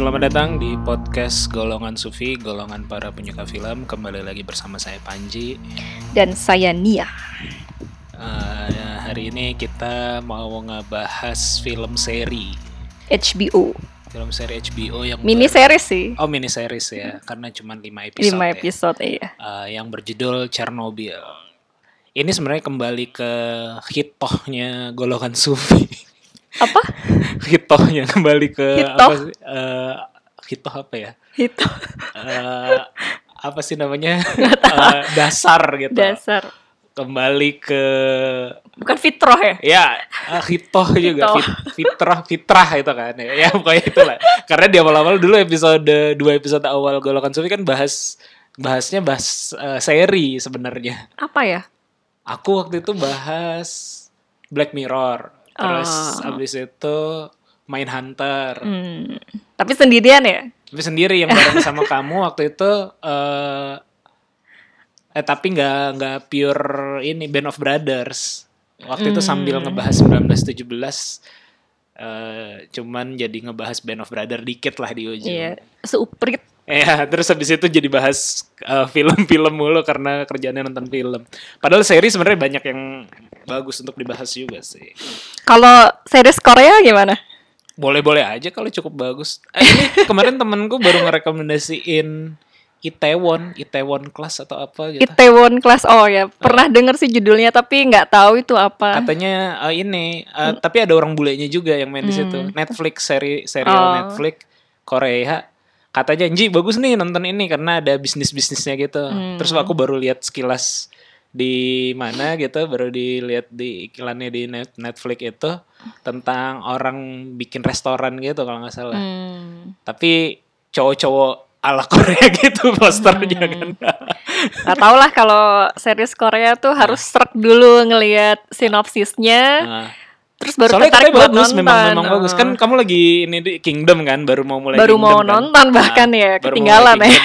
Selamat datang di podcast Golongan Sufi, golongan para penyuka film. Kembali lagi bersama saya Panji. dan saya Nia. Eh, hari ini kita mau ngebahas film seri, HBO. film seri HBO yang Mini series sih. Oh mini series ya, karena cuma 5 episode. 5 ya. episode iya. Eh, yang berjudul Chernobyl. Ini sebenarnya kembali ke hitohnya golongan sufi. Apa? hitohnya kembali ke Hitoh? apa sih? Eh, hitoh apa ya? Itu Eh, apa sih namanya? Eh, dasar gitu. dasar. Kembali ke Bukan fitroh ya? ya eh, hitoh juga Hitoh. fit- fitrah fitrah itu kan ya, ya pokoknya itulah karena di awal-awal dulu episode dua episode awal golongan sufi kan bahas bahasnya bahas eh, seri sebenarnya Apa ya? aku waktu itu bahas Black Mirror terus Oh. abis itu main Hunter Hmm. Tapi sendirian ya? tapi sendiri yang bareng sama kamu waktu itu eh eh tapi nggak nggak pure ini Band of Brothers waktu itu sambil Hmm. ngebahas 1917 eh cuman jadi ngebahas Band of Brothers dikit lah di ujung Iya. Seuprit. Ya, terus habis itu jadi bahas eh, film-film mulu karena kerjanya nonton film. Padahal seri sebenarnya banyak yang bagus untuk dibahas juga sih. Kalau series Korea gimana? Boleh-boleh aja kalau cukup bagus. Eh, ini kemarin temenku baru ngerekomendasiin Itaewon, Itaewon Class atau apa gitu. Itaewon Class. Oh ya, pernah denger sih judulnya tapi nggak tahu itu apa. Katanya eh, ini, eh, tapi ada orang bulenya juga yang main di situ. Netflix seri serial Hmm. Oh. Netflix Korea. Katanya Ji bagus nih nonton ini karena ada bisnis-bisnisnya gitu. Hmm. Terus aku baru lihat sekilas di mana gitu, baru dilihat di iklannya di net Netflix itu tentang orang bikin restoran gitu kalau nggak salah. Hmm. Tapi cowok-cowok ala Korea gitu posternya Hmm. kan. Gak tau lah kalau series Korea tuh harus serak dulu ngelihat sinopsisnya, Nah, terus baru soalnya tertarik buat bagus, nonton. memang memang Oh. bagus. Kan kamu lagi ini di Kingdom kan, baru mau mulai baru Kingdom mau kan? nonton bahkan Nah, ya ketinggalan ya.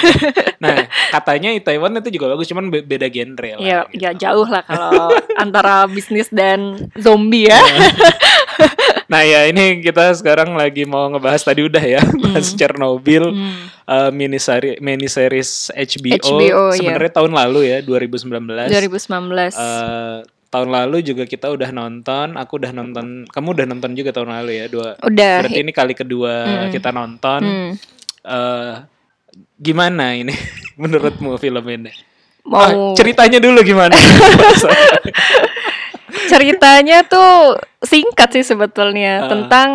Nah, katanya Taiwan itu juga bagus, cuman be- beda genre lah. Ya, gitu. ya jauh lah kalau antara bisnis dan zombie ya. Nah ya ini kita sekarang lagi mau ngebahas tadi udah ya, bahas Chernobyl, Hmm. eh, mini seri mini series HBO, HBO, iya. sebenarnya tahun lalu ya 2019. 2019. Eh, tahun lalu juga kita udah nonton, aku udah nonton, kamu udah nonton juga tahun lalu ya dua. Udah. Berarti ini kali kedua kita nonton. Hmm. Eh, gimana ini menurutmu film ini? Mau Ah, ceritanya dulu gimana? ceritanya tuh singkat sih sebetulnya Ah. tentang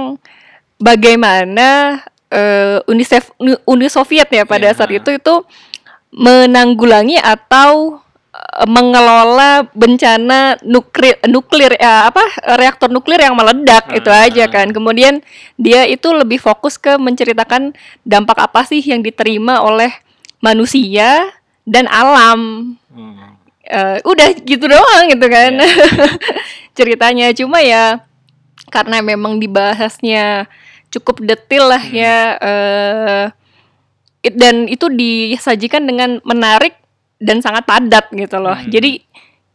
bagaimana eh, Uni, Sef- Uni Soviet ya pada Iya. saat itu itu menanggulangi atau eh, mengelola bencana nuklir nuklir ya apa reaktor nuklir yang meledak itu Ah. aja kan kemudian dia itu lebih fokus ke menceritakan dampak apa sih yang diterima oleh manusia dan alam Hmm. Eh, udah gitu doang gitu kan Iya. ceritanya cuma ya karena memang dibahasnya cukup detail lah Hmm. ya eh, it- dan itu disajikan dengan menarik dan sangat padat gitu loh Hmm. jadi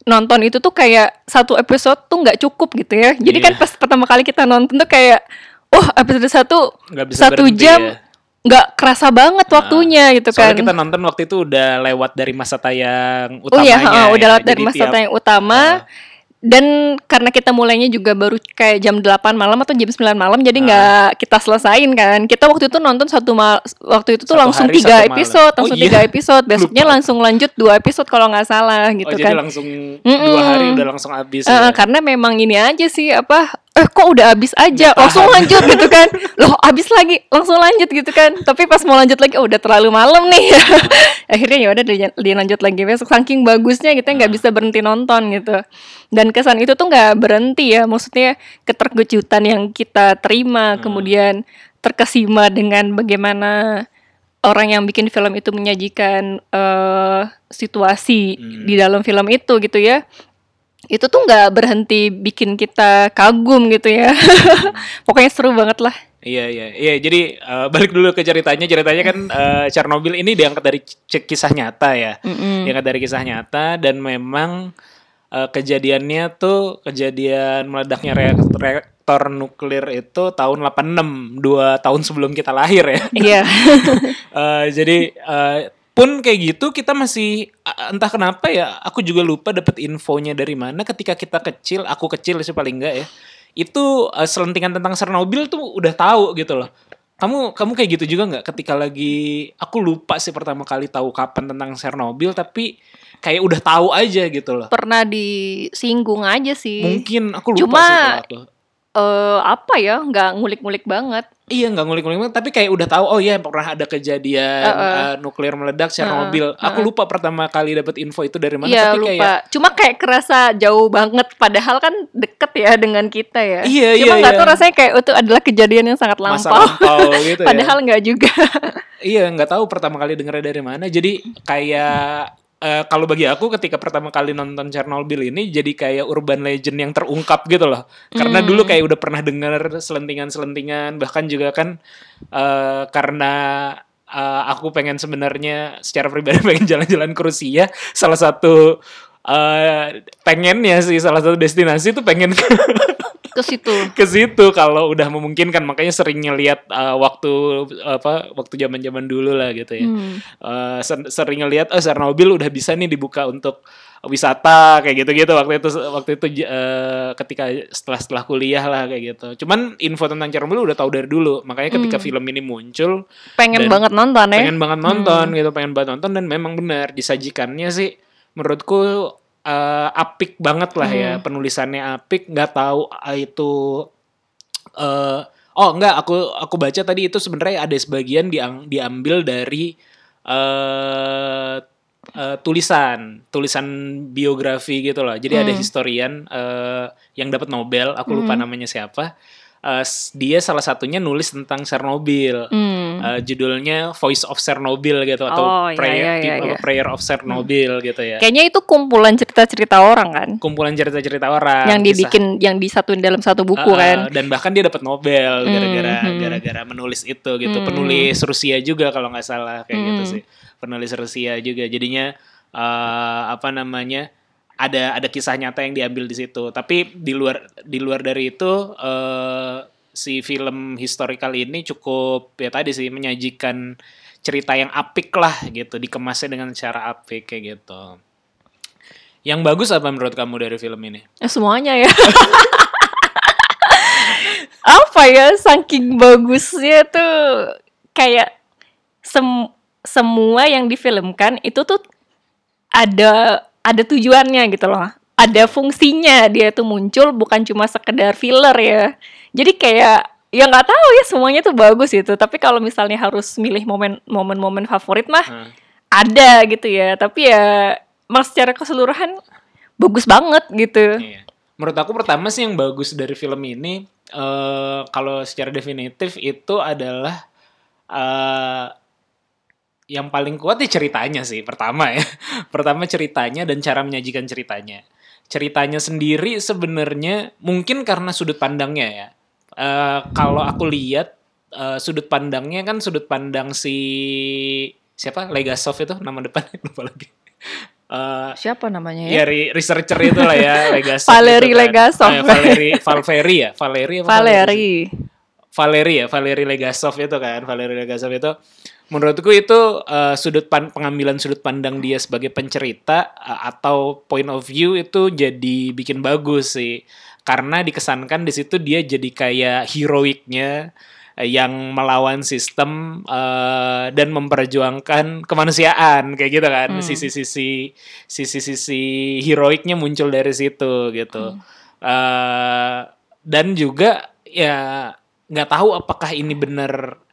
nonton itu tuh kayak satu episode tuh nggak cukup gitu ya jadi kan Iya. pas pertama kali kita nonton tuh kayak oh episode satu satu jam ya. Nggak kerasa banget waktunya gitu kan Soalnya kita nonton waktu itu udah lewat dari masa tayang Oh utamanya. iya, heeh, udah ya. lewat dari Jadi masa tiap- tayang utama. Dan karena kita mulainya juga baru kayak jam 8 malam atau jam 9 malam jadi nggak kita selesain kan. Kita waktu itu nonton satu mal waktu itu tuh Satu langsung hari, tiga satu malam. episode, Oh langsung iya? tiga episode. Besoknya Lupa. langsung lanjut dua episode kalau nggak salah gitu oh, kan. jadi langsung dua hari udah langsung habis. Eh, ya. karena memang ini aja sih apa eh kok udah habis aja? Nggak langsung tahan. lanjut gitu kan. Loh habis lagi? Langsung lanjut gitu kan. Tapi pas mau lanjut lagi oh, udah terlalu malam nih. Akhirnya ya udah di- dilanjut lagi. Besok saking bagusnya kita nggak bisa berhenti nonton gitu. Dan kesan itu tuh nggak berhenti ya. Maksudnya keterkejutan yang kita terima kemudian terkesima dengan bagaimana orang yang bikin film itu menyajikan eh, situasi di dalam film itu gitu ya itu tuh nggak berhenti bikin kita kagum gitu ya pokoknya seru banget lah Iya iya iya jadi eh, balik dulu ke ceritanya ceritanya kan eh, Chernobyl ini diangkat dari kisah nyata ya Mm-mm. diangkat dari kisah nyata dan memang eh, kejadiannya tuh kejadian meledaknya reaktor, reaktor nuklir itu tahun 86, dua tahun sebelum kita lahir ya. Iya. Eh, jadi eh, pun kayak gitu kita masih entah kenapa ya aku juga lupa dapat infonya dari mana. Ketika kita kecil aku kecil sih paling enggak ya itu eh, selentingan tentang Chernobyl tuh udah tahu gitu loh. Kamu kamu kayak gitu juga nggak ketika lagi aku lupa sih pertama kali tahu kapan tentang Chernobyl tapi kayak udah tahu aja gitu loh. Pernah disinggung aja sih. mungkin aku lupa Cuma- sih Eh, apa ya? Nggak ngulik-ngulik banget. Iya nggak ngulik-ngulik banget, tapi kayak udah tahu oh iya pernah ada kejadian Heeh. eh, nuklir meledak Chernobyl. Heeh, Aku lupa pertama kali dapat info itu dari mana Iya tapi lupa. kayak Cuma kayak kerasa jauh banget. Padahal kan deket ya dengan kita ya. Iya, Cuma iya, nggak iya. tahu rasanya kayak itu adalah kejadian yang sangat masa lampau. lampau gitu ya. Padahal nggak juga. Iya nggak tahu pertama kali dengernya dari mana. Jadi kayak eh, kalau bagi aku ketika pertama kali nonton Chernobyl ini jadi kayak urban legend yang terungkap gitu loh. Karena Hmm. dulu kayak udah pernah denger selentingan-selentingan bahkan juga kan eh, karena eh, aku pengen sebenarnya secara pribadi pengen jalan-jalan ke Rusia. Salah satu eh pengennya sih salah satu destinasi tuh pengen ke situ. ke situ kalau udah memungkinkan makanya sering ngeliat eh, waktu apa waktu zaman-zaman dulu lah gitu ya. Hmm. Eh, ser- sering ngeliat oh Chernobyl udah bisa nih dibuka untuk wisata kayak gitu-gitu waktu itu waktu itu eh, ketika setelah setelah kuliah lah kayak gitu. Cuman info tentang Chernobyl udah tahu dari dulu. Makanya ketika film ini muncul Pengen banget nonton ya. pengen banget nonton gitu, pengen banget nonton dan memang benar disajikannya sih menurutku eh, apik banget lah ya penulisannya apik. nggak tahu ah, itu eh oh enggak aku aku baca tadi itu sebenarnya ada sebagian diang, diambil dari eh eh, tulisan tulisan biografi gitu loh. Jadi ada historian eh, yang dapat Nobel aku lupa namanya siapa S- dia salah satunya nulis tentang Chernobyl Hmm. Eh, judulnya Voice of Chernobyl gitu atau Oh, iya, Prayer, iya, iya, iya. Prayer of Chernobyl gitu ya Kayaknya itu kumpulan cerita-cerita orang kan. kumpulan cerita-cerita orang yang kisah- dibikin yang disatuin dalam satu buku Uh, uh, kan. dan bahkan dia dapat Nobel gara-gara hmm. gara-gara menulis itu gitu Hmm. penulis Rusia juga kalau nggak salah kayak gitu Hmm. sih penulis Rusia juga jadinya eh, apa namanya ada ada kisah nyata yang diambil di situ. Tapi di luar di luar dari itu eh, si film historical ini cukup ya tadi sih menyajikan cerita yang apik lah gitu dikemasnya dengan cara apik kayak gitu. Yang bagus apa menurut kamu dari film ini? Ya, semuanya ya. Apa ya saking bagusnya tuh kayak sem- semua yang difilmkan itu tuh ada ada tujuannya gitu loh. Ada fungsinya dia tuh muncul bukan cuma sekedar filler ya. Jadi kayak ya nggak tahu ya semuanya tuh bagus itu. Tapi kalau misalnya harus milih momen momen-momen favorit mah Nah. ada gitu ya. Tapi ya mas secara keseluruhan bagus banget gitu. Iya. Menurut aku pertama sih yang bagus dari film ini eh kalau secara definitif itu adalah eh yang paling kuat ya ceritanya sih pertama ya. Pertama ceritanya dan cara menyajikan ceritanya. Ceritanya sendiri sebenarnya mungkin karena sudut pandangnya ya. Eh kalau aku lihat eh, sudut pandangnya kan sudut pandang si siapa Legasov itu nama depannya lupa lagi. Eh, Siapa namanya ya? ya re- researcher itu lah ya Legasov Valeri itu kan. Legasov. Eh, Valeri Valveri ya Valeri apa Valeri. Valeri ya Valeri Legasov itu kan Valeri Legasov itu menurutku itu eh, sudut pan- pengambilan sudut pandang dia sebagai pencerita eh, atau point of view itu jadi bikin bagus sih. Karena dikesankan di situ dia jadi kayak heroiknya eh, yang melawan sistem eh, dan memperjuangkan kemanusiaan kayak gitu kan. Sisi-sisi sisi-sisi heroiknya muncul dari situ gitu. Eh, dan juga ya nggak tahu apakah ini benar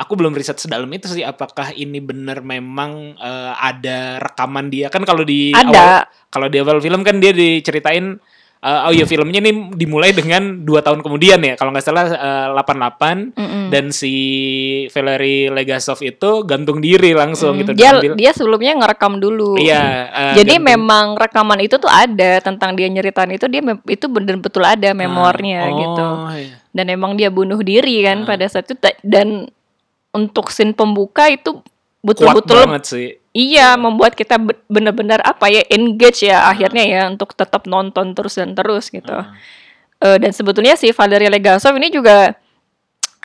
aku belum riset sedalam itu sih apakah ini benar memang eh, ada rekaman dia kan kalau di Ada. awal kalau di awal film kan dia diceritain eh, oh ya filmnya nih dimulai dengan dua tahun kemudian ya kalau nggak salah eh, 88 Mm-mm. dan si Valery Legasov itu gantung diri langsung gitu Dia diambil- dia sebelumnya ngerekam dulu. iya eh, Jadi gantung- memang rekaman itu tuh ada tentang dia nyeritain itu dia itu bener betul ada memornya Ah, gitu. oh, iya. Dan emang dia bunuh diri kan pada saat itu dan untuk scene pembuka itu betul-betul banget sih iya membuat kita be- bener-bener apa ya engage ya akhirnya ya untuk tetap nonton terus dan terus gitu. Ah. Eh, dan sebetulnya si Valery Legasov ini juga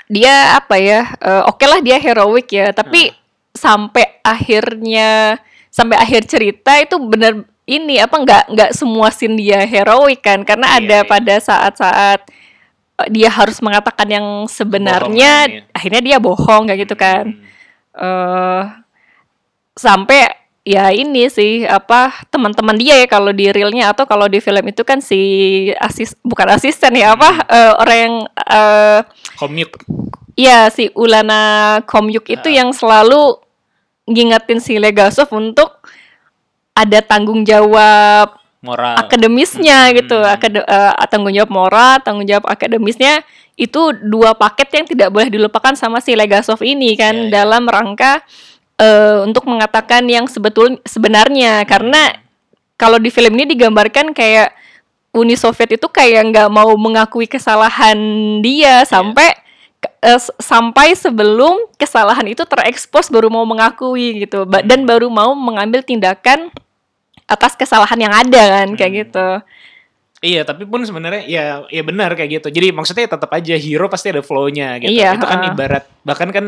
dia apa ya? eh, Oke lah dia heroik ya, tapi sampai akhirnya sampai akhir cerita itu bener ini apa nggak nggak semua scene dia heroik kan? Karena Iya, ada iya. pada saat-saat dia harus mengatakan yang sebenarnya, Kebohongan, ya. akhirnya dia bohong kayak gitu kan. Hmm. eh sampai ya ini sih apa teman-teman dia ya kalau di realnya atau kalau di film itu kan si asis bukan asisten ya apa eh, orang yang eh Komik. ya si Ulana Komyuk itu Ah. yang selalu ngingetin si Legasov untuk ada tanggung jawab moral. akademisnya Hmm. gitu Akade- eh, tanggung jawab moral tanggung jawab akademisnya itu dua paket yang tidak boleh dilupakan sama si Legasov ini kan Iya, iya. dalam rangka eh, untuk mengatakan yang sebetul sebenarnya karena kalau di film ini digambarkan kayak Uni Soviet itu kayak nggak mau mengakui kesalahan dia sampai eh, s- sampai sebelum kesalahan itu terekspos baru mau mengakui gitu Ba- dan baru mau mengambil tindakan atas kesalahan yang ada kan kayak Hmm. gitu. Iya, tapi pun sebenarnya ya ya benar kayak gitu. Jadi maksudnya tetap aja hero pasti ada flow-nya gitu. Iya, Itu kan ha. ibarat bahkan kan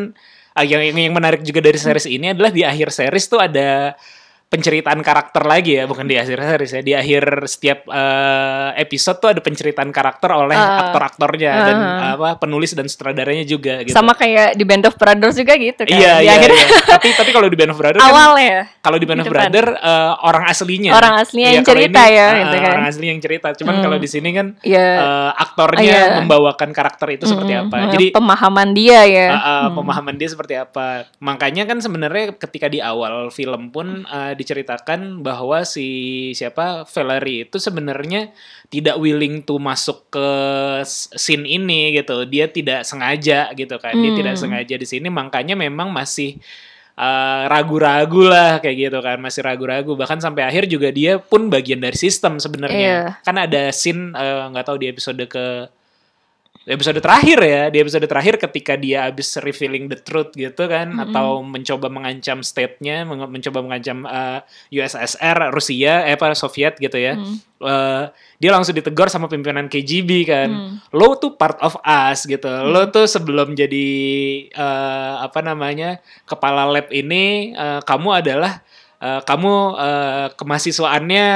ah, yang yang menarik juga dari series ini adalah di akhir series tuh ada penceritaan karakter lagi ya, bukan di akhir series ya. Di akhir setiap eh, episode tuh ada penceritaan karakter oleh Ah. aktor-aktornya dan Ah. apa penulis dan sutradaranya juga gitu. Sama kayak di Band of Brothers juga gitu kan. Iya, Di iya, akhir- iya. tapi tapi kalau di Band of Brothers kan awal ya. kalau di Band of Gitu kan. Brother eh, orang aslinya. Orang aslinya yang kalau cerita ini, ya, ah, gitu kan. Orang asli yang cerita. Cuman Hmm. kalau di sini kan Iya. eh, aktornya Iya. membawakan karakter itu seperti Mm-mm. apa. Mm, Jadi pemahaman dia ya. uh, uh, Hmm. pemahaman dia seperti apa. Makanya kan sebenarnya ketika di awal film pun uh, diceritakan bahwa si siapa Valerie itu sebenarnya tidak willing to masuk ke scene ini gitu. Dia tidak sengaja gitu kan. Dia Hmm. tidak sengaja di sini makanya memang masih uh, ragu-ragu lah kayak gitu kan masih ragu-ragu bahkan sampai akhir juga dia pun bagian dari sistem sebenarnya Iya. kan ada scene uh, nggak tahu di episode ke episode terakhir ya di episode terakhir ketika dia habis revealing the truth gitu kan atau mencoba mengancam state-nya mencoba mengancam uh, USSR Rusia eh apa Soviet gitu ya. Hmm. Eh, dia langsung ditegur sama pimpinan KGB kan. Hmm. lo tuh part of us gitu. Lo tuh sebelum jadi eh, apa namanya kepala lab ini eh, kamu adalah eh, kamu eh, kemahsiswaannya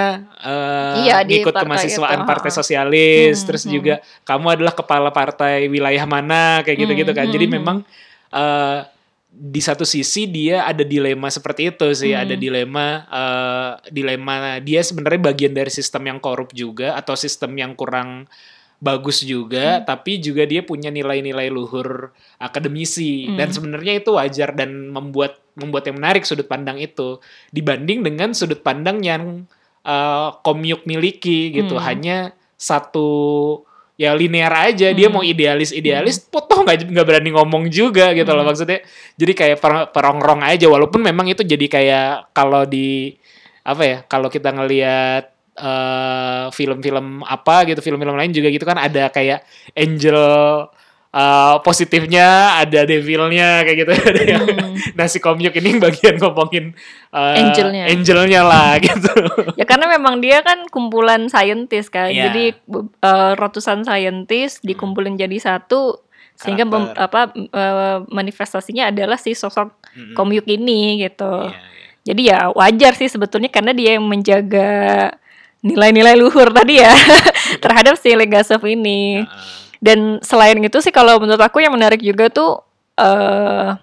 eh, Iya, di ngikut partai kemahsiswaan itu, partai sosialis Hmm, terus hmm. juga kamu adalah kepala partai wilayah mana kayak gitu-gitu Hmm, kan jadi hmm, memang eh, di satu sisi dia ada dilema seperti itu sih. Hmm. ada dilema eh, dilema dia sebenarnya bagian dari sistem yang korup juga atau sistem yang kurang bagus juga Hmm. tapi juga dia punya nilai-nilai luhur akademisi Hmm. dan sebenarnya itu wajar dan membuat membuat yang menarik sudut pandang itu dibanding dengan sudut pandang yang eh, Komyuk miliki gitu Hmm. hanya satu ya linear aja dia Hmm. mau idealis idealis potong nggak nggak berani ngomong juga gitu loh Hmm. maksudnya jadi kayak per- perongrong aja walaupun memang itu jadi kayak kalau di apa ya kalau kita ngelihat eh, film-film apa gitu film-film lain juga gitu kan ada kayak angel eh, positifnya ada devilnya kayak gitu Hmm. nah si komyuk ini bagian ngomongin eh, Angelnya. angelnya lah gitu Ya karena memang dia kan kumpulan saintis kan. Iya. Jadi eh, ratusan saintis dikumpulin jadi satu sehingga mem- apa manifestasinya adalah si sosok Mm-mm. komyuk ini gitu. Iya, iya. Jadi ya wajar sih sebetulnya karena dia yang menjaga nilai-nilai luhur tadi ya terhadap si Legasov ini. Heeh. Dan selain itu sih kalau menurut aku yang menarik juga tuh eh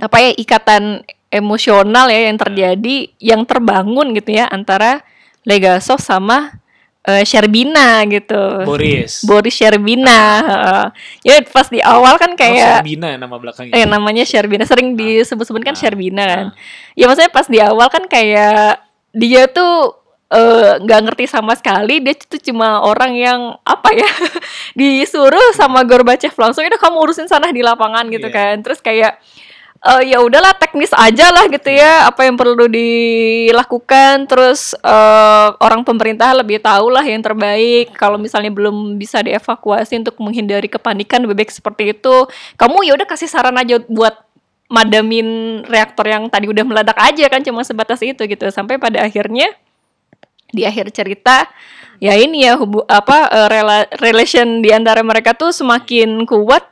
apa ya ikatan emosional ya yang terjadi yang terbangun gitu ya antara Legasov sama eh, Sherbina gitu. Boris Boris Sherbina. heeh. Ya pas di awal kan Oh, kayak Serbina nama belakangnya eh namanya Sherbina sering disebut-sebut kan Ah. Sherbina kan. Ah. Ya maksudnya pas di awal kan kayak dia tuh eh, nggak ngerti sama sekali. Dia tuh cuma orang yang apa ya disuruh sama Gorbachev langsung udah kamu urusin sana di lapangan gitu Iya. kan. Terus kayak eh, ya udahlah teknis aja lah gitu ya apa yang perlu dilakukan. Terus eh, orang pemerintah lebih tahu lah yang terbaik. Kalau misalnya belum bisa dievakuasi untuk menghindari kepanikan lebih baik seperti itu. Kamu ya udah kasih saran aja buat madamin reaktor yang tadi udah meledak aja kan cuma sebatas itu gitu. Sampai pada akhirnya di akhir cerita ya ini ya hubu apa eh, rela, relation di antara mereka tuh semakin kuat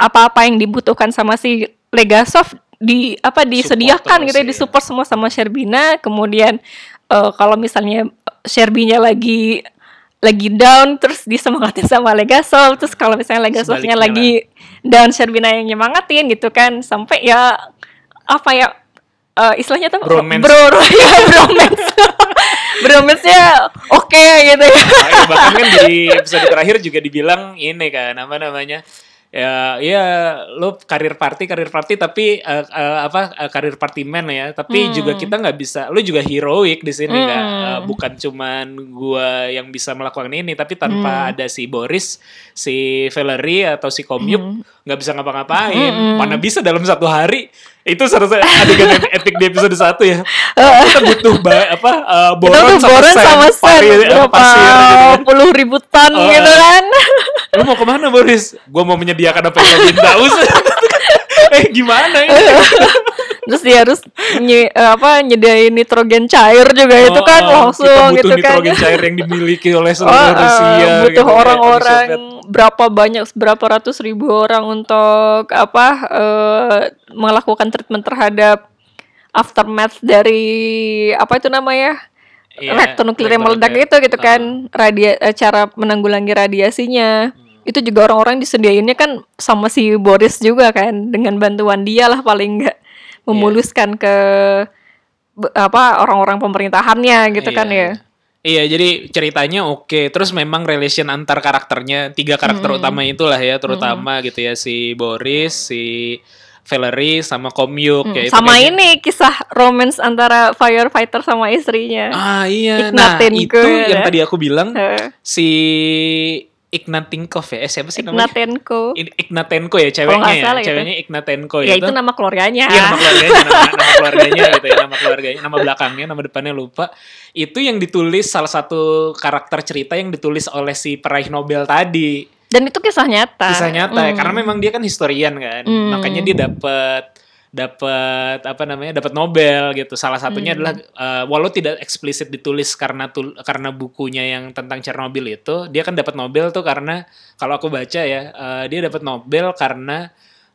apa-apa yang dibutuhkan sama si Legasov di apa disediakan gitu ya iya. disupport semua sama Sherbina kemudian eh, kalau misalnya Sherbinya lagi lagi down terus disemangatin sama Legasov terus kalau misalnya Legasovnya lagi down Sherbina yang nyemangatin gitu kan sampai ya apa ya eh, istilahnya tuh Bromance. bro ya bromance bromance-nya oke gitu ya. Nah, bahkan kan di episode terakhir juga dibilang ini kan apa namanya ya ya lo karir party karir party tapi eh, eh, apa eh, karir party man ya. Tapi juga kita nggak bisa lo juga heroik di sini kan. Hmm. Eh, bukan cuman gua yang bisa melakukan ini tapi tanpa ada si Boris si Valerie atau si Komyuk nggak bisa ngapa-ngapain. Mana bisa dalam satu hari? Itu satu adegan epic di episode satu ya. Kita butuh ba- apa Kita boron tuh boron sand, sama sen. Pari- apa, berapa pasir gitu. puluh ribu ton Oh, gitu kan Lu mau ke mana Boris? Gue mau menyediakan apa yang lo minta eh gimana ini? terus dia harus nye, eh, apa nyediain nitrogen cair juga itu Oh, kan oh, langsung kita butuh gitu kan nitrogen cair yang dimiliki oleh Oh, seluruh eh, Rusia. butuh gitu, kayak orang-orang Uni Soviet. berapa banyak berapa ratus ribu orang untuk apa eh, melakukan treatment terhadap aftermath dari apa itu namanya Iya, reaktor nuklir yang meledak itu gitu kan radia eh, cara menanggulangi radiasinya. Itu juga orang-orang disediainnya kan sama si Boris juga kan dengan bantuan dia lah paling enggak Iya. memuluskan ke be- apa orang-orang pemerintahannya gitu kan Iya. ya Iya, jadi ceritanya oke. Terus memang relation antar karakternya tiga karakter utama itulah ya, terutama gitu ya si Boris, si Valerie sama Komyuk ya itu sama kayaknya- ini kisah romance antara firefighter sama istrinya Ah iya, nah Ignatenko itu ya. yang tadi aku bilang si Ignatenkov ya, eh, siapa sih namanya? Ignatenko Ignatenko ya ceweknya ya, salah itu. ceweknya Ignatenko ya itu nama keluarganya Iya nama keluarganya, nama, nama keluarganya gitu ya, nama keluarganya, nama belakangnya, nama depannya lupa. Itu yang ditulis salah satu karakter cerita yang ditulis oleh si peraih Nobel tadi. dan itu kisah nyata Kisah nyata ya, Hmm. karena memang dia kan historian kan. Hmm. Makanya dia dapat dapat apa namanya dapat Nobel gitu salah satunya Hmm. adalah eh, walau tidak eksplisit ditulis karena tul- karena bukunya yang tentang Chernobyl itu dia kan dapat Nobel tuh karena kalau aku baca ya eh, dia dapat Nobel karena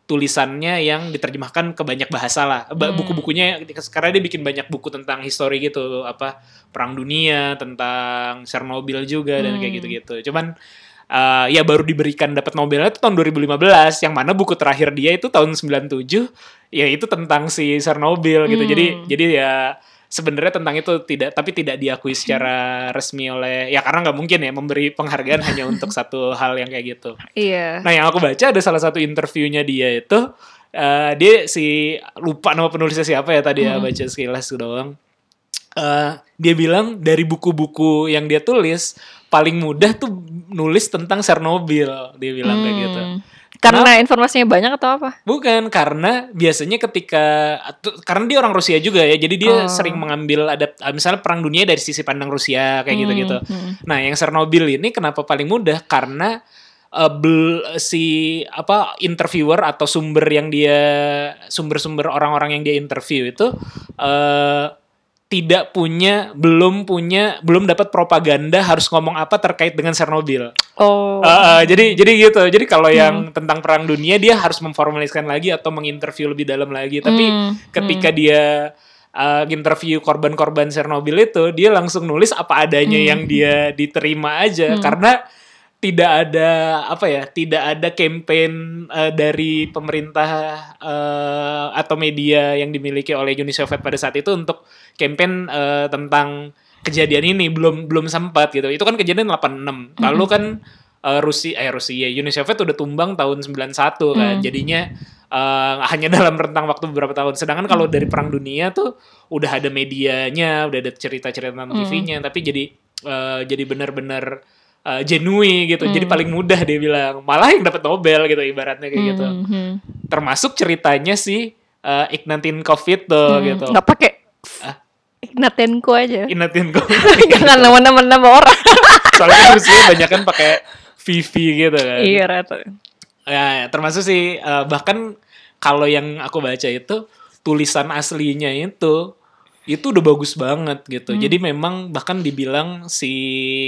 tulisannya yang diterjemahkan ke banyak bahasa lah Ba- Hmm. buku-bukunya karena dia bikin banyak buku tentang histori gitu apa perang dunia tentang Chernobyl juga dan kayak Hmm. gitu-gitu cuman eh, ya baru diberikan dapat Nobelnya itu tahun 2015 yang mana buku terakhir dia itu tahun 97 ya itu tentang si Chernobyl gitu. Hmm. jadi jadi ya sebenarnya tentang itu tidak tapi tidak diakui secara resmi oleh ya karena nggak mungkin ya memberi penghargaan hanya untuk satu hal yang kayak gitu. Iya. Nah yang aku baca ada salah satu interviewnya dia itu eh, dia si lupa nama penulisnya siapa ya tadi ya baca sekilas doang. Eh, dia bilang dari buku-buku yang dia tulis paling mudah tuh nulis tentang Chernobyl dia bilang kayak gitu. Hmm. karena informasinya banyak atau apa Bukan karena biasanya ketika karena dia orang Rusia juga ya, jadi dia Oh. sering mengambil ada misalnya perang dunia dari sisi pandang Rusia kayak gitu-gitu. hmm. Nah, yang Chernobyl ini kenapa paling mudah? Karena eh, bel- si apa interviewer atau sumber yang dia sumber-sumber orang-orang yang dia interview itu eh tidak punya belum punya belum dapat propaganda harus ngomong apa terkait dengan Chernobyl. oh Eh, eh, jadi jadi gitu. Jadi kalau yang tentang perang dunia dia harus memformaliskan lagi atau menginterview lebih dalam lagi. Tapi Hmm, ketika dia uh, interview korban-korban Chernobyl itu dia langsung nulis apa adanya Hmm. yang dia diterima aja karena tidak ada apa ya tidak ada campaign uh, dari pemerintah uh, atau media yang dimiliki oleh Uni Soviet pada saat itu untuk campaign uh, tentang kejadian ini belum belum sempat gitu. Itu kan kejadian 86 lalu kan uh, Rusia eh Rusia Uni Soviet udah tumbang tahun 91 kan. Jadinya uh, hanya dalam rentang waktu beberapa tahun. Sedangkan kalau dari perang dunia tuh udah ada medianya udah ada cerita-cerita tentang TV-nya tapi jadi uh, jadi benar-benar uh, genuine gitu. Jadi paling mudah dia bilang malah yang dapat Nobel gitu ibaratnya kayak gitu. Hmm, hmm. termasuk ceritanya si uh, itu Hmm, gitu. Nggak pakai Ah. Ignatenko aja. Ignatenkov jangan nama-nama nama orang. Soalnya kan Rusia banyak kan pakai Vivi gitu kan. Iya rata. Ya, termasuk sih eh, bahkan kalau yang aku baca itu tulisan aslinya itu itu udah bagus banget gitu. Jadi memang bahkan dibilang si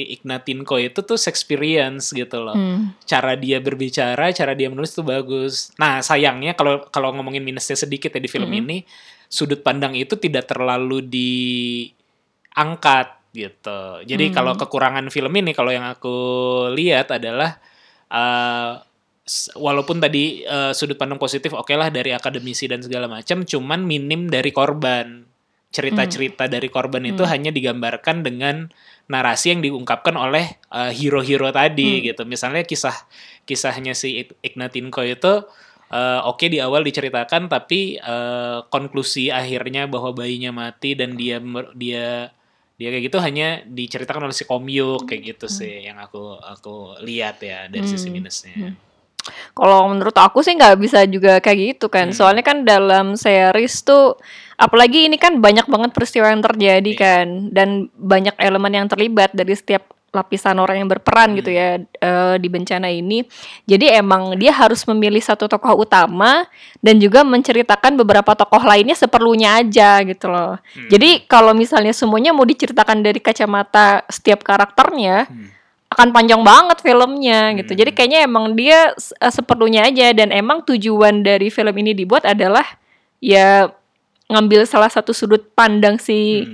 Ignatinko itu tuh experience gitu loh. Hmm. Cara dia berbicara, cara dia menulis tuh bagus. Nah, sayangnya kalau kalau ngomongin minusnya sedikit ya di film ini, sudut pandang itu tidak terlalu diangkat gitu. Jadi kalau kekurangan film ini kalau yang aku lihat adalah eh, s- walaupun tadi eh, sudut pandang positif oke lah dari akademisi dan segala macam, cuman minim dari korban. Cerita-cerita dari korban itu hanya digambarkan dengan narasi yang diungkapkan oleh eh, hero-hero tadi gitu. Misalnya kisah kisahnya si Ignatinko itu eh, oke di awal diceritakan tapi eh, konklusi akhirnya bahwa bayinya mati dan dia dia dia kayak gitu hanya diceritakan oleh si Komyuk kayak gitu sih yang aku aku lihat ya dari sisi minusnya. Kalau menurut aku sih nggak bisa juga kayak gitu kan. Soalnya kan dalam series tuh apalagi ini kan banyak banget peristiwa yang terjadi kan dan banyak elemen yang terlibat dari setiap lapisan orang yang berperan gitu ya eh, di bencana ini. Jadi emang dia harus memilih satu tokoh utama dan juga menceritakan beberapa tokoh lainnya seperlunya aja gitu loh. Jadi kalau misalnya semuanya mau diceritakan dari kacamata setiap karakternya, akan panjang banget filmnya gitu. Jadi kayaknya emang dia eh, seperlunya aja. Dan emang tujuan dari film ini dibuat adalah ya ngambil salah satu sudut pandang si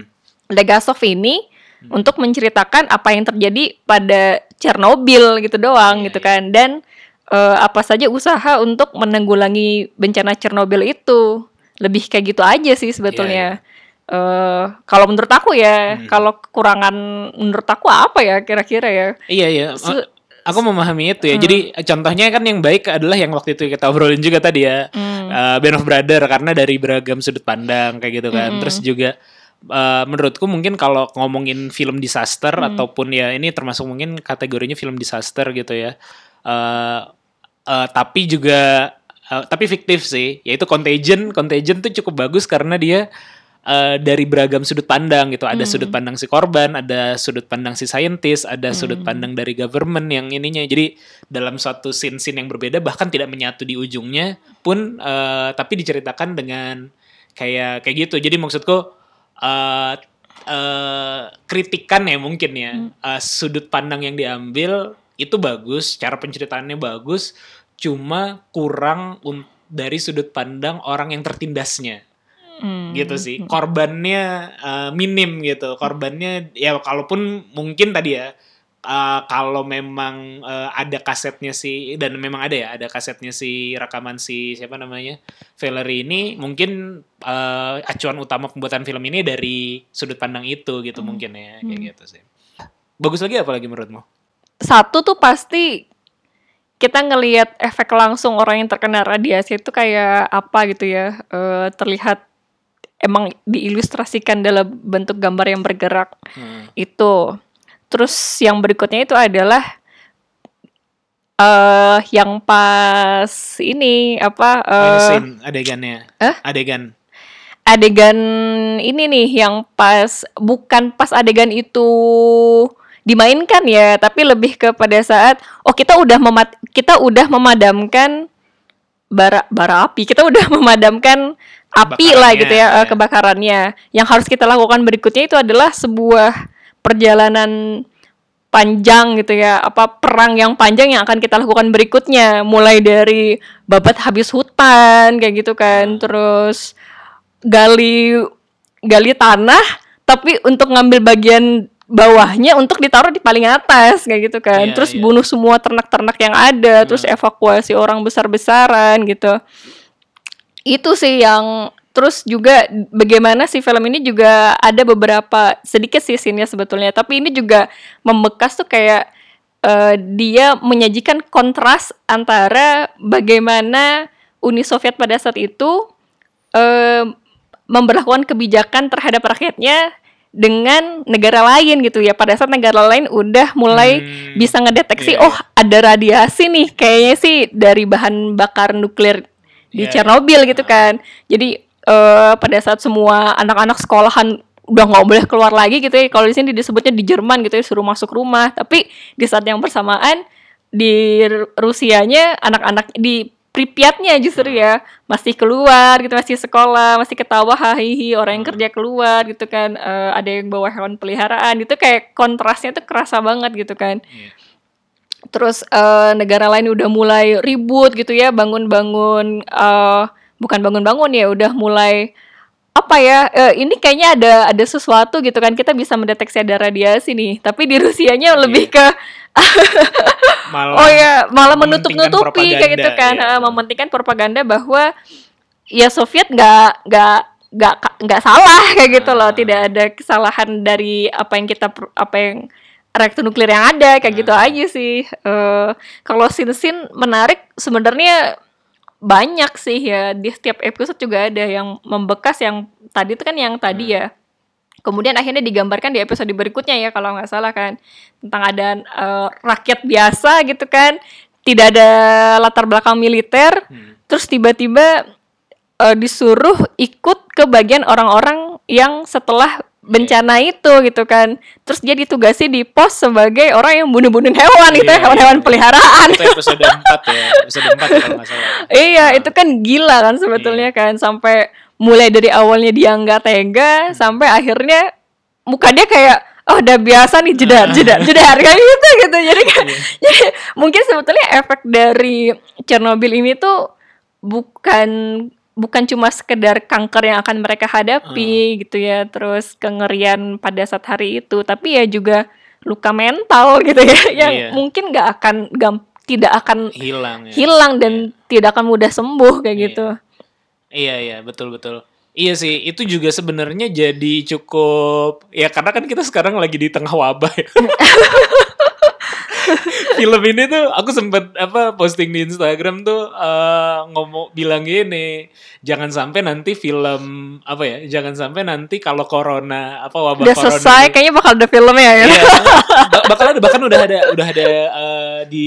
Legasov ini untuk menceritakan apa yang terjadi pada Chernobyl gitu doang gitu kan. Dan eh, apa saja usaha untuk menanggulangi bencana Chernobyl itu. Lebih kayak gitu aja sih sebetulnya. Eh kalau menurut aku ya, kalau kekurangan menurut aku apa ya kira-kira ya? Iya iya. Su- Aku memahami itu ya. Jadi contohnya kan yang baik adalah yang waktu itu kita obrolin juga tadi ya. Uh, Band of Brother karena dari beragam sudut pandang kayak gitu kan. Terus juga uh, menurutku mungkin kalau ngomongin film disaster ataupun ya ini termasuk mungkin kategorinya film disaster gitu ya. Uh, uh, tapi juga uh, tapi fiktif sih. Yaitu Contagion. Contagion tuh cukup bagus karena dia eh, dari beragam sudut pandang gitu. Ada sudut pandang si korban, ada sudut pandang si scientist, ada sudut pandang dari government yang ininya. Jadi dalam suatu scene-scene yang berbeda bahkan tidak menyatu di ujungnya pun eh, tapi diceritakan dengan kayak kayak gitu. Jadi maksudku eh eh, kritikan ya mungkin ya Eh, sudut pandang yang diambil itu bagus, cara penceritaannya bagus, cuma kurang un- dari sudut pandang orang yang tertindasnya Hmm. gitu sih. korbannya eh, minim gitu. Korbannya ya kalaupun mungkin tadi ya eh, kalau memang eh, ada kasetnya si dan memang ada ya ada kasetnya si rekaman si siapa namanya Valerie ini mungkin eh, acuan utama pembuatan film ini dari sudut pandang itu gitu mungkin ya kayak gitu sih. Bagus lagi apa lagi menurutmu? Satu tuh pasti kita ngelihat efek langsung orang yang terkena radiasi itu kayak apa gitu ya eh, terlihat emang diilustrasikan dalam bentuk gambar yang bergerak Hmm. itu terus yang berikutnya itu adalah eh yang pas ini apa scene adegannya Hah? adegan adegan ini nih yang pas bukan pas adegan itu dimainkan ya tapi lebih kepada saat oh kita udah memat kita udah memadamkan bara bara api. Kita udah memadamkan api lah gitu ya eh, ya. kebakarannya. Yang harus kita lakukan berikutnya itu adalah sebuah perjalanan panjang gitu ya apa perang yang panjang yang akan kita lakukan berikutnya. Mulai dari babat habis hutan kayak gitu kan. Terus gali gali tanah tapi untuk ngambil bagian bawahnya untuk ditaruh di paling atas kayak gitu kan. Iya, terus iya. bunuh semua ternak-ternak yang ada terus evakuasi orang besar-besaran gitu. Itu sih yang terus juga bagaimana si film ini juga ada beberapa sedikit sih scene-nya sebetulnya tapi ini juga membekas tuh kayak eh, dia menyajikan kontras antara bagaimana Uni Soviet pada saat itu eh, memberlakukan kebijakan terhadap rakyatnya dengan negara lain gitu ya. Pada saat negara lain udah mulai Hmm, bisa ngedeteksi iya, oh ada radiasi nih. Kayaknya sih dari bahan bakar nuklir di Iya, Chernobyl gitu kan. Jadi eh, pada saat semua anak-anak sekolahan udah nggak boleh keluar lagi gitu ya. Kalau di sini disebutnya di Jerman gitu ya suruh masuk rumah. Tapi di saat yang bersamaan di Rusianya anak-anak di Pripyatnya justru ya. Masih keluar gitu masih sekolah masih ketawa hahihi orang yang kerja keluar gitu kan. Eh, ada yang bawa hewan peliharaan. Itu kayak kontrasnya tuh kerasa banget gitu kan. Iya. terus eh, negara lain udah mulai ribut gitu ya bangun-bangun eh bukan bangun-bangun ya udah mulai apa ya eh, ini kayaknya ada ada sesuatu gitu kan kita bisa mendeteksi ada radiasi nih tapi di Rusianya lebih ke Malah oh ya malah mementingkan menutup-nutupi kayak gitu kan ya. eh, mementingkan propaganda bahwa ya Soviet nggak nggak nggak nggak salah kayak gitu loh Ah. tidak ada kesalahan dari apa yang kita apa yang reaktor nuklir yang ada kayak gitu Ah. aja sih Eh, kalau sin-sin menarik sebenarnya banyak sih ya. Di setiap episode juga ada yang membekas yang tadi itu kan yang tadi Hmm. ya. Kemudian akhirnya digambarkan di episode berikutnya ya kalau nggak salah kan. Tentang ada eh, rakyat biasa gitu kan. Tidak ada latar belakang militer. Hmm. terus tiba-tiba eh, disuruh ikut ke bagian orang-orang yang setelah bencana itu gitu kan. Terus dia ditugasi di pos sebagai orang yang bunuh-bunuh hewan gitu ya Iya, hewan-hewan iya. peliharaan. Itu episode 4 ya episode 4 ya kalau Iya, itu kan gila kan sebetulnya kan sampai mulai dari awalnya dia nggak tega sampai akhirnya muka dia kayak oh udah biasa nih jedar jedar jedar kayak gitu gitu. Jadi kan jadi mungkin sebetulnya efek dari Chernobyl ini tuh bukan bukan cuma sekedar kanker yang akan mereka hadapi gitu ya, terus kengerian pada saat hari itu, tapi ya juga luka mental gitu ya yang Iya. mungkin nggak akan gam- tidak akan hilang ya hilang dan tidak akan mudah sembuh kayak Iya. gitu. Iya iya betul betul. Iya sih itu juga sebenarnya jadi cukup ya karena kan kita sekarang lagi di tengah wabah ya. Film ini tuh aku sempet apa posting di Instagram tuh eh, ngomong bilang gini jangan sampai nanti film apa ya jangan sampai nanti kalau corona apa wabah Udah corona selesai, itu- kayaknya bakal ada filmnya ya. Ba- bakal ada bahkan udah ada udah ada eh, di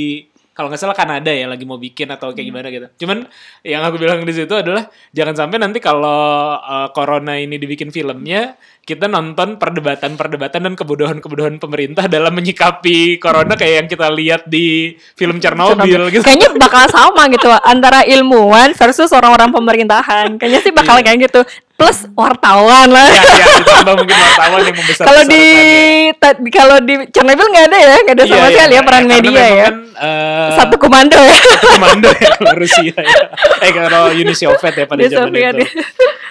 kalau nggak salah Kanada ya lagi mau bikin atau kayak gimana gitu. Cuman yang aku bilang di situ adalah jangan sampai nanti kalau eh, corona ini dibikin filmnya kita nonton perdebatan-perdebatan dan kebodohan-kebodohan pemerintah dalam menyikapi corona kayak yang kita lihat di film Chernobyl gitu. Kayaknya bakal sama gitu antara ilmuwan versus orang-orang pemerintahan. Kayaknya sih bakal Iya. kayak gitu. Plus wartawan lah. Ya, ya, ditambah mungkin wartawan yang membesar Kalau di ta- kalau di Chernobyl nggak ada ya, nggak ada Iya, sama sekali ya peran media ya. eh, Satu komando ya. komando ya kalau Rusia ya. Eh kalau Uni Soviet ya pada zaman Soviet, itu.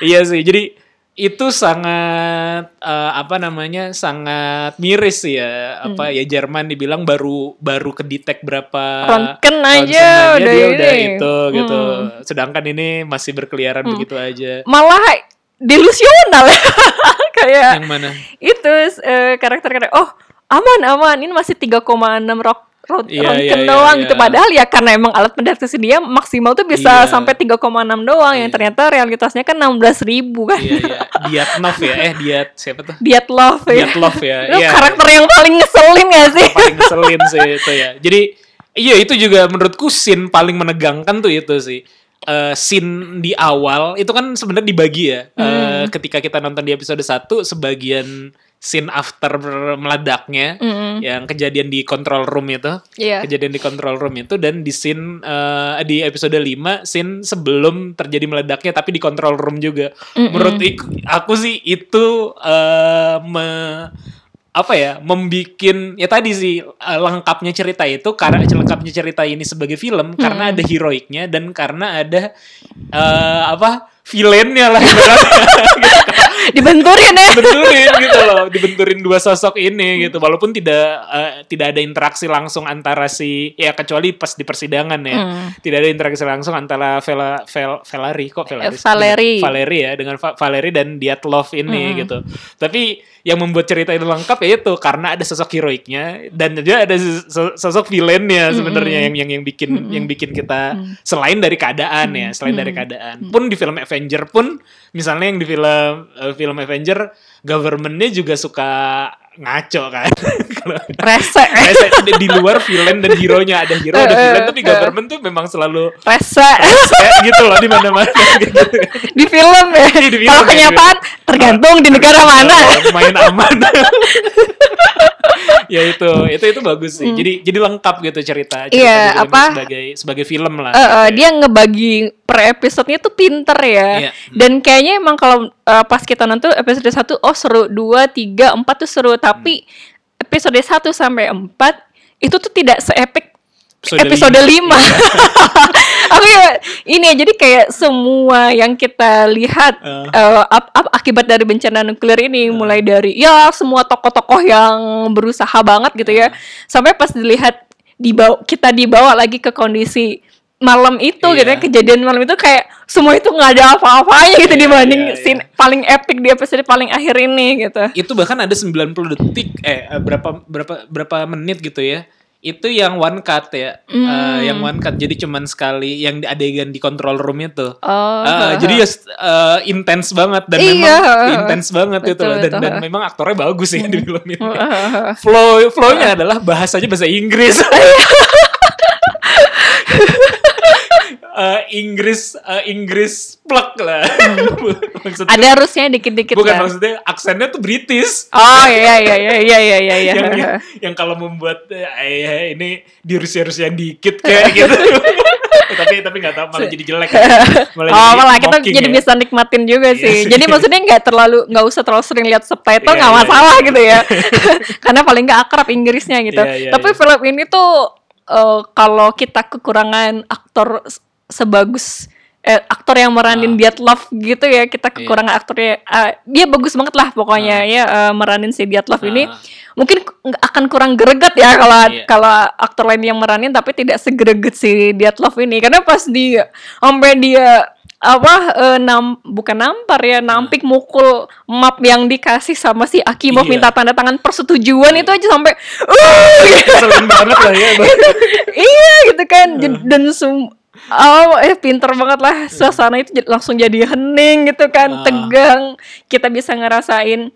iya sih. Jadi itu sangat eh, apa namanya sangat miris ya. Apa ya Jerman dibilang baru baru kedetek berapa ronsen aja udah dia ini. udah itu gitu. Hmm. sedangkan ini masih berkeliaran begitu aja. Malah delusional. Ya. Kayak yang mana? itu eh, karakter-karakter. Oh aman aman. Ini masih 3,6 rock rot Iya, röntgen iya, doang iya, gitu iya. padahal ya karena emang alat pendeteksi dia maksimal tuh bisa Iya. sampai 3,6 doang yang Iya. ternyata realitasnya kan 16 ribu kan iya iya Diatnov ya eh Diat siapa tuh diet love ya Diatlov ya itu iya karakter yang paling ngeselin gak sih paling ngeselin sih itu ya. Jadi iya itu juga menurutku scene paling menegangkan tuh itu sih. Eh scene di awal itu kan sebenarnya dibagi ya. Eh, Hmm. ketika kita nonton di episode 1 sebagian scene after meledaknya Mm-mm. yang kejadian di control room itu. Iya. Kejadian di control room itu dan di scene eh, di episode 5 scene sebelum terjadi meledaknya tapi di control room juga. Mm-mm. Menurut aku sih itu eh, me- apa ya membikin ya tadi sih eh, lengkapnya cerita itu karena lengkapnya cerita ini sebagai film karena ada heroiknya dan karena ada eh, apa villainnya lah ibaratnya. Dibenturin ya. Dibenturin gitu loh dibenturin dua sosok ini gitu. Walaupun tidak eh, tidak ada interaksi langsung antara si ya kecuali pas di persidangan ya. Hmm. tidak ada interaksi langsung antara Vela, Vel, Velari kok Velari? Eh, Valeri. Valeri ya dengan Va- Valeri dan Dyatlov ini Hmm. gitu. Tapi yang membuat cerita itu lengkap ya itu karena ada sosok heroiknya dan juga ada sos- sosok villainnya sebenarnya yang yang yang bikin yang bikin kita selain dari keadaan ya selain dari keadaan. Pun di film Avenger pun misalnya yang di film eh, film Avenger governmentnya juga suka ngaco kan. Rese. Rese di, di luar villain dan hero-nya ada hero ada Eh, villain eh, tapi eh. government tuh memang selalu Rese. rese gitu loh di mana-mana gitu. di film ya. Iya, di film, Kalau iya, kenyataan tergantung di negara mana. Main aman. ya itu, itu itu bagus sih. Jadi jadi lengkap gitu cerita. cerita Hmm. Iya, film apa? sebagai sebagai film lah. Gitu ya. dia ngebagi per episodenya tuh pinter ya. Iya. Dan kayaknya emang kalau eh, pas kita nonton episode 1 oh seru, 2, 3, 4 tuh seru, tapi Hmm. episode 1 sampai 4 itu tuh tidak seepik Episode episode 5. lima. Aku ya ini ya jadi kayak semua yang kita lihat Eh. eh, ap- ap- akibat dari bencana nuklir ini mulai dari ya semua tokoh-tokoh yang berusaha banget gitu ya. Sampai pas dilihat dibawa kita dibawa lagi ke kondisi malam itu gitu ya Iya. kejadian malam itu kayak semua itu nggak ada apa-apanya gitu Iya, dibanding iya, iya. scene paling epic di episode paling akhir ini gitu. itu bahkan ada 90 detik eh, berapa berapa berapa menit gitu ya itu yang one cut ya Hmm. Eh, yang one cut jadi cuman sekali yang adegan di control room itu Oh. Eh, jadi ya eh, intens banget dan Iya. memang intens banget itu Betul, loh. dan, betul. dan memang aktornya bagus sih di film ini flow flownya adalah bahasanya bahasa Inggris Eh, Inggris eh, Inggris plek lah maksudnya ada harusnya dikit-dikit bukan lah. maksudnya aksennya tuh British Oh iya iya iya iya iya iya. iya. yang, yang yang kalau membuat eh, eh, ini di Rusia Rusia dikit kayak gitu tapi tapi nggak tahu malah jadi jelek malah oh jadi malah kita jadi ya. bisa nikmatin juga Iya sih. sih. Jadi maksudnya nggak terlalu nggak usah terlalu sering lihat subtitle Iya, nggak iya, masalah gitu ya. Karena paling nggak akrab Inggrisnya gitu. Iya, iya, Tapi iya. film ini tuh eh, kalau kita kekurangan aktor sebagus eh, aktor yang meranin Ah. Dyatlov gitu ya kita Iya. kekurangan aktornya eh, dia bagus banget lah pokoknya ya eh, meranin si Dyatlov ini Ah. mungkin akan kurang greget ya kalau Iya. kalau aktor lain yang meranin tapi tidak segreget si Dyatlov ini karena pas dia sampai dia apa eh, nam bukan nampar ya nampik mukul map yang dikasih sama si Akimov Iya. minta tanda tangan persetujuan itu aja sampai uh gitu. banget lah ya iya gitu kan J- dan Oh, eh pinter banget lah suasana itu langsung jadi hening gitu kan Ah. tegang kita bisa ngerasain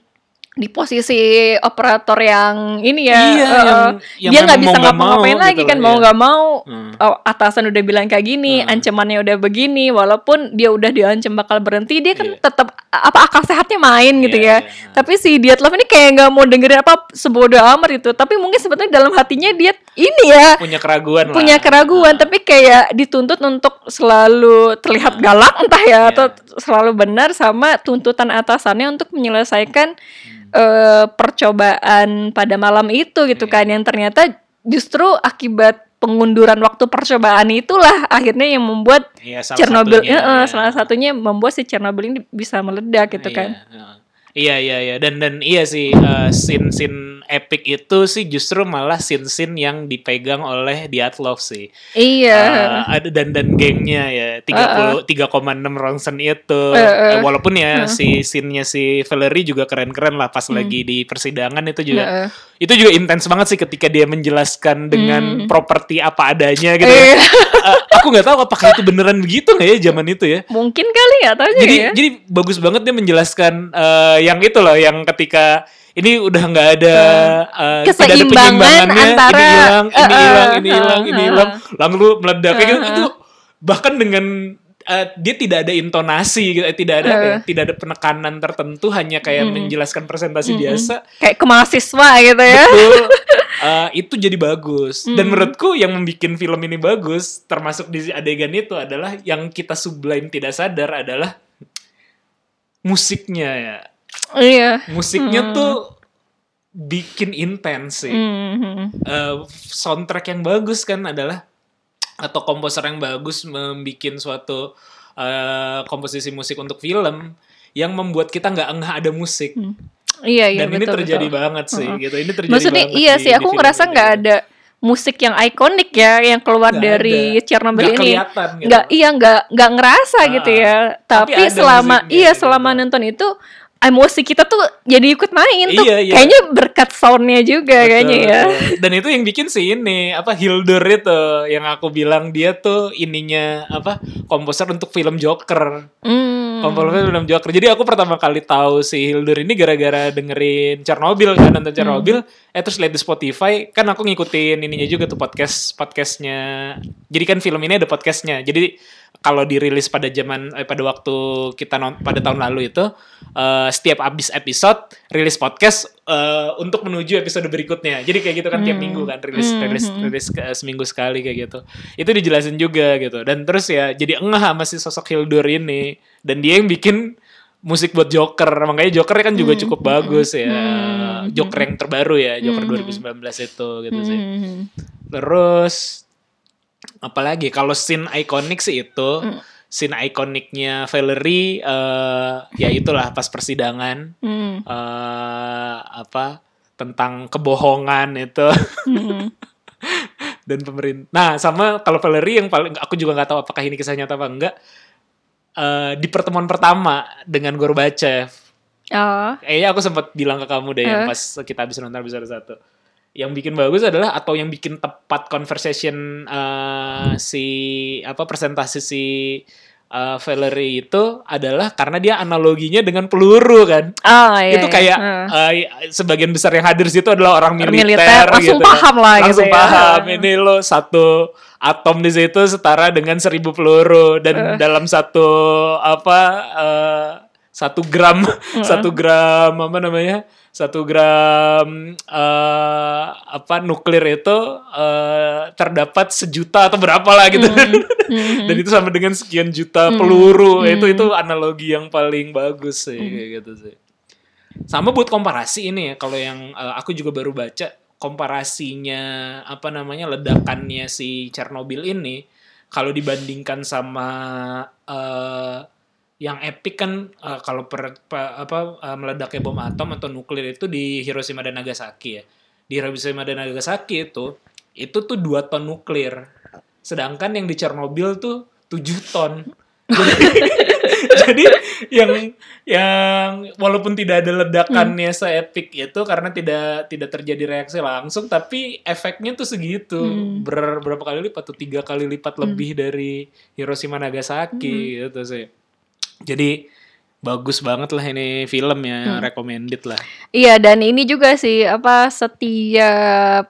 di posisi operator yang ini ya Iya, eh, yang- yang dia nggak bisa mau nggak ngapa-ngapain mau lagi gitu kan iya. nggak mau Hmm. oh, atasan udah bilang kayak gini Hmm. ancamannya udah begini walaupun dia udah diancam bakal berhenti dia kan Iya. tetap apa akal sehatnya main gitu Iya, ya iya. tapi si Dyatlov ini kayak nggak mau dengerin apa sebodoh amat itu tapi mungkin sebetulnya dalam hatinya dia ini ya punya keraguan lah punya keraguan tapi kayak dituntut untuk selalu terlihat galak entah ya Iya. atau selalu benar sama tuntutan atasannya untuk menyelesaikan Hmm. eh, percobaan pada malam itu gitu Iya. kan yang ternyata justru akibat pengunduran waktu percobaan itulah akhirnya yang membuat Iya, salah Chernobyl satunya, ya. salah satunya membuat si Chernobyl ini bisa meledak gitu Iya, kan. Iya iya iya dan dan iya sih uh, scene scene epic itu sih justru malah scene scene yang dipegang oleh Dyatlov sih. iya Uh, ada dan dan gengnya ya 30 3,6 Ronson itu Eh, eh. Eh, walaupun ya si scene-nya si Valerie juga keren-keren lah pas lagi di persidangan itu juga Heeh. itu juga intens banget sih ketika dia menjelaskan dengan properti apa adanya gitu Iya. ya. Aku nggak tahu apakah itu beneran begitu nggak ya zaman itu ya. Mungkin kali ya tahu jadi ya? jadi bagus banget dia menjelaskan eh, yang itu loh yang ketika ini udah nggak ada eh, tidak ada penyimbangannya antara- ini hilang ini eh, hilang ini eh, hilang ini eh, hilang lalu meledak kayak gitu. Itu bahkan dengan eh, dia tidak ada intonasi gitu eh, tidak ada apa ya, tidak ada penekanan tertentu hanya kayak menjelaskan presentasi biasa. Kayak ke mahasiswa gitu ya. Betul. Eh, itu jadi bagus. Dan Hmm. menurutku yang membuat film ini bagus termasuk di adegan itu adalah yang kita sublime tidak sadar adalah musiknya ya. Iya. Musiknya tuh bikin intens sih. Mhm. Eh, soundtrack yang bagus kan adalah atau komposer yang bagus membuat suatu eh, komposisi musik untuk film yang membuat kita nggak ngeh ada musik Iya iya dan ini betul, terjadi betul. banget sih Heeh. gitu ini terjadi Maksudnya banget iya sih aku ngerasa ini. nggak ada musik yang ikonik ya yang keluar Nggak dari ada. Chernobyl ini. gitu. Nggak iya nggak nggak ngerasa Ah, gitu ya. tapi Tapi, selama iya gitu. selama nonton itu emosi kita tuh jadi ikut main tuh. Iya, iya. Kayaknya berkat soundnya juga Betul, kayaknya ya. betul. Dan itu yang bikin si ini apa Hildur itu yang aku bilang dia tuh ininya apa komposer untuk film Joker. Hmm. Komposisi film Joker. Jadi aku pertama kali tahu si Hildur ini gara-gara dengerin Chernobyl kan nonton Chernobyl. Eh terus lihat di Spotify kan aku ngikutin ininya juga tuh podcast podcastnya. Jadi kan film ini ada podcastnya. Jadi kalau dirilis pada zaman eh, pada waktu kita non, pada tahun lalu itu eh, setiap abis episode rilis podcast eh, untuk menuju episode berikutnya. Jadi kayak gitu kan tiap minggu kan rilis rilis rilis ke- seminggu sekali kayak gitu. Itu dijelasin juga gitu. Dan terus ya jadi engah sama si sosok Hildur ini dan dia yang bikin musik buat Joker. Makanya Joker kan juga cukup bagus ya. Joker yang terbaru ya, Joker 2019 itu gitu sih. Hmm. Terus apalagi kalau scene ikonik sih itu scene ikoniknya Valerie eh ya itulah pas persidangan Hmm. eh apa tentang kebohongan itu Hmm. dan pemerintah. Nah, sama kalau Valerie yang paling aku juga nggak tahu apakah ini kisah nyata apa enggak. Eh di pertemuan pertama dengan Gorbachev. Oh. Kayaknya aku sempat bilang ke kamu deh yang Eh. pas kita habis nonton episode satu. Yang bikin bagus adalah atau yang bikin tepat conversation eh, si apa presentasi si eh, Valerie itu adalah karena dia analoginya dengan peluru kan. Oh, iya, itu iya. kayak Heeh. eh, sebagian besar yang hadir di situ adalah orang militer, militer, langsung gitu kan. paham lah gitu langsung ya. paham ini lo satu atom di situ setara dengan seribu peluru dan dalam satu apa eh, satu gram satu gram apa namanya satu gram eh, apa nuklir itu eh, terdapat sejuta atau berapa lah gitu. Dan itu sama dengan sekian juta peluru. itu itu analogi yang paling bagus sih kayak gitu sih. Sama buat komparasi ini ya kalau yang eh, aku juga baru baca komparasinya apa namanya ledakannya si Chernobyl ini kalau dibandingkan sama eh yang epic kan eh, kalau per, pa- apa eh, meledaknya bom atom atau nuklir itu di Hiroshima dan Nagasaki ya. Di Hiroshima dan Nagasaki itu itu tuh dua ton nuklir. Sedangkan yang di Chernobyl tuh 7 ton. Jadi yang yang walaupun tidak ada ledakannya se-epic itu karena tidak tidak terjadi reaksi langsung tapi efeknya tuh segitu. Ber- berapa kali lipat tuh? Tiga kali lipat lebih dari Hiroshima Nagasaki gitu sih. Jadi bagus banget lah ini film ya, recommended lah. Iya dan ini juga sih apa setiap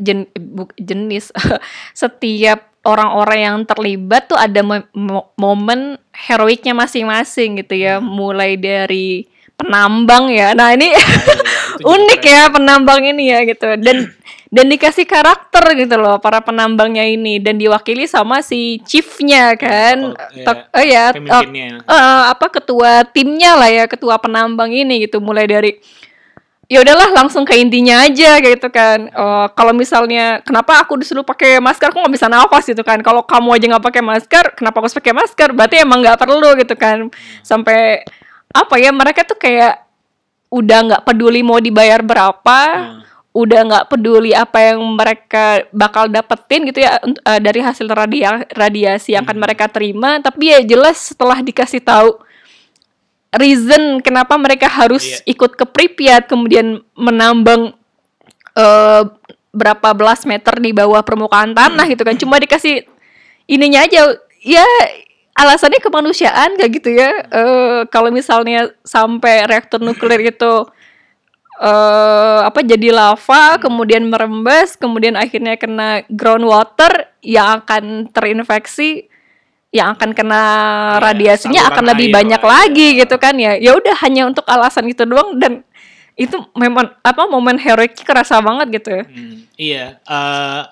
jen, bu- jenis setiap orang-orang yang terlibat tuh ada mo- mo- momen heroiknya masing-masing gitu ya. Mulai dari penambang ya. Nah ini itu juga unik ya penambang ini ya gitu. Dan dan dikasih karakter gitu loh para penambangnya ini. Dan diwakili sama si chiefnya kan. Tok- oh ya Pemimpinnya. eh, apa ketua timnya lah ya ketua penambang ini gitu. Mulai dari ya udahlah langsung ke intinya aja gitu kan. Eh, kalau misalnya kenapa aku disuruh pakai masker? Aku nggak bisa nafas gitu kan. Kalau kamu aja nggak pakai masker kenapa aku harus pakai masker? Berarti emang nggak perlu gitu kan. Sampai apa ya mereka tuh kayak udah nggak peduli mau dibayar berapa Hmm. udah nggak peduli apa yang mereka bakal dapetin gitu ya eh, dari hasil radia radiasi yang akan mereka terima. Tapi ya jelas setelah dikasih tahu reason kenapa mereka harus Iya. ikut ke Pripyat kemudian menambang eh, berapa belas meter di bawah permukaan tanah gitu kan. Cuma dikasih ininya aja. Ya alasannya kemanusiaan kayak gitu ya. Eh, kalau misalnya sampai reaktor nuklir itu eh apa jadi lava kemudian merembes kemudian akhirnya kena groundwater yang akan terinfeksi yang akan kena Iya, radiasinya akan lebih air banyak lah, lagi iya. gitu kan ya ya udah hanya untuk alasan itu doang dan itu memang apa momen heroik kerasa banget gitu Hmm, iya, eh,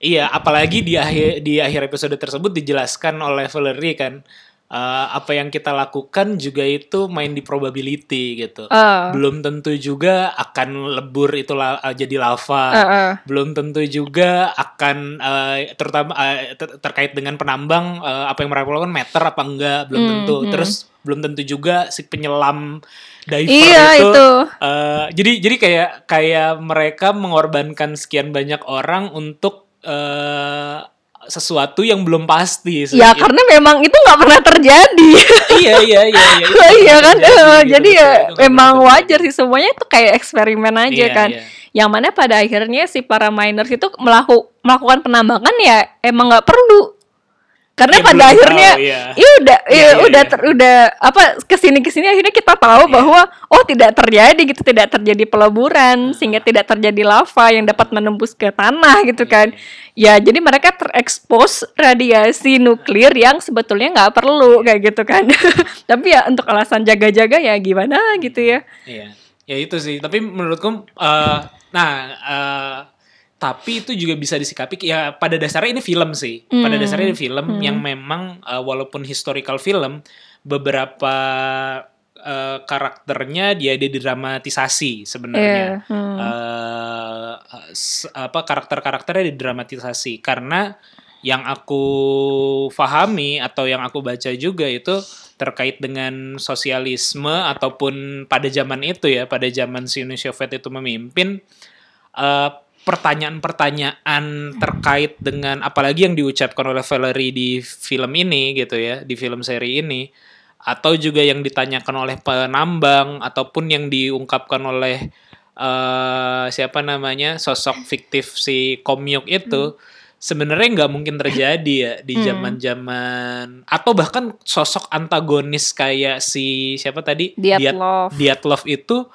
iya. Apalagi di akhir di akhir episode tersebut dijelaskan oleh Valerie kan eh, apa yang kita lakukan juga itu main di probability gitu. Eh, Belum tentu juga akan lebur itu la- eh, jadi lava. eh, eh. Belum tentu juga akan eh, terutama eh, ter- terkait dengan penambang eh, apa yang mereka lakukan meter apa enggak belum Hmm, tentu. hmm. Terus belum tentu juga si penyelam diver iya itu itu Eh, jadi jadi kayak kayak mereka mengorbankan sekian banyak orang untuk sesuatu yang belum pasti. sih. ya karena memang itu nggak pernah terjadi iya iya iya iya. itu iya kan terjadi gitu, jadi ya itu memang wajar sih semuanya itu kayak eksperimen aja Iya, kan iya. yang mana pada akhirnya si para miners itu melaku, melakukan penambangan ya emang nggak perlu karena Ya, pada akhirnya tahu, iya. ya udah Iya, ya iya, udah iya. ter- udah apa ke sini ke sini akhirnya kita tahu bahwa oh tidak terjadi gitu tidak terjadi peleburan sehingga tidak terjadi lava yang dapat menembus ke tanah gitu kan. ya jadi mereka terekspos radiasi nuklir yang sebetulnya nggak perlu kayak gitu kan. Tapi ya untuk alasan jaga-jaga ya gimana gitu ya. Iya, ya itu sih. Tapi menurutku, eh, nah, eh, tapi itu juga bisa disikapi. Ya pada dasarnya ini film sih. Pada Hmm. dasarnya ini film yang memang eh, walaupun historical film, beberapa eh, karakternya dia didramatisasi sebenarnya. Iya, hmm. S- apa karakter-karakternya didramatisasi karena yang aku pahami atau yang aku baca juga itu terkait dengan sosialisme ataupun pada zaman itu ya pada zaman si Uni Soviet itu memimpin eh, pertanyaan-pertanyaan terkait dengan apalagi yang diucapkan oleh Valerie di film ini gitu ya di film seri ini atau juga yang ditanyakan oleh penambang ataupun yang diungkapkan oleh eh siapa namanya sosok fiktif si Komyuk itu sebenarnya nggak mungkin terjadi ya di zaman-zaman atau bahkan sosok antagonis kayak si siapa tadi? Dyatlov. Dyatlov itu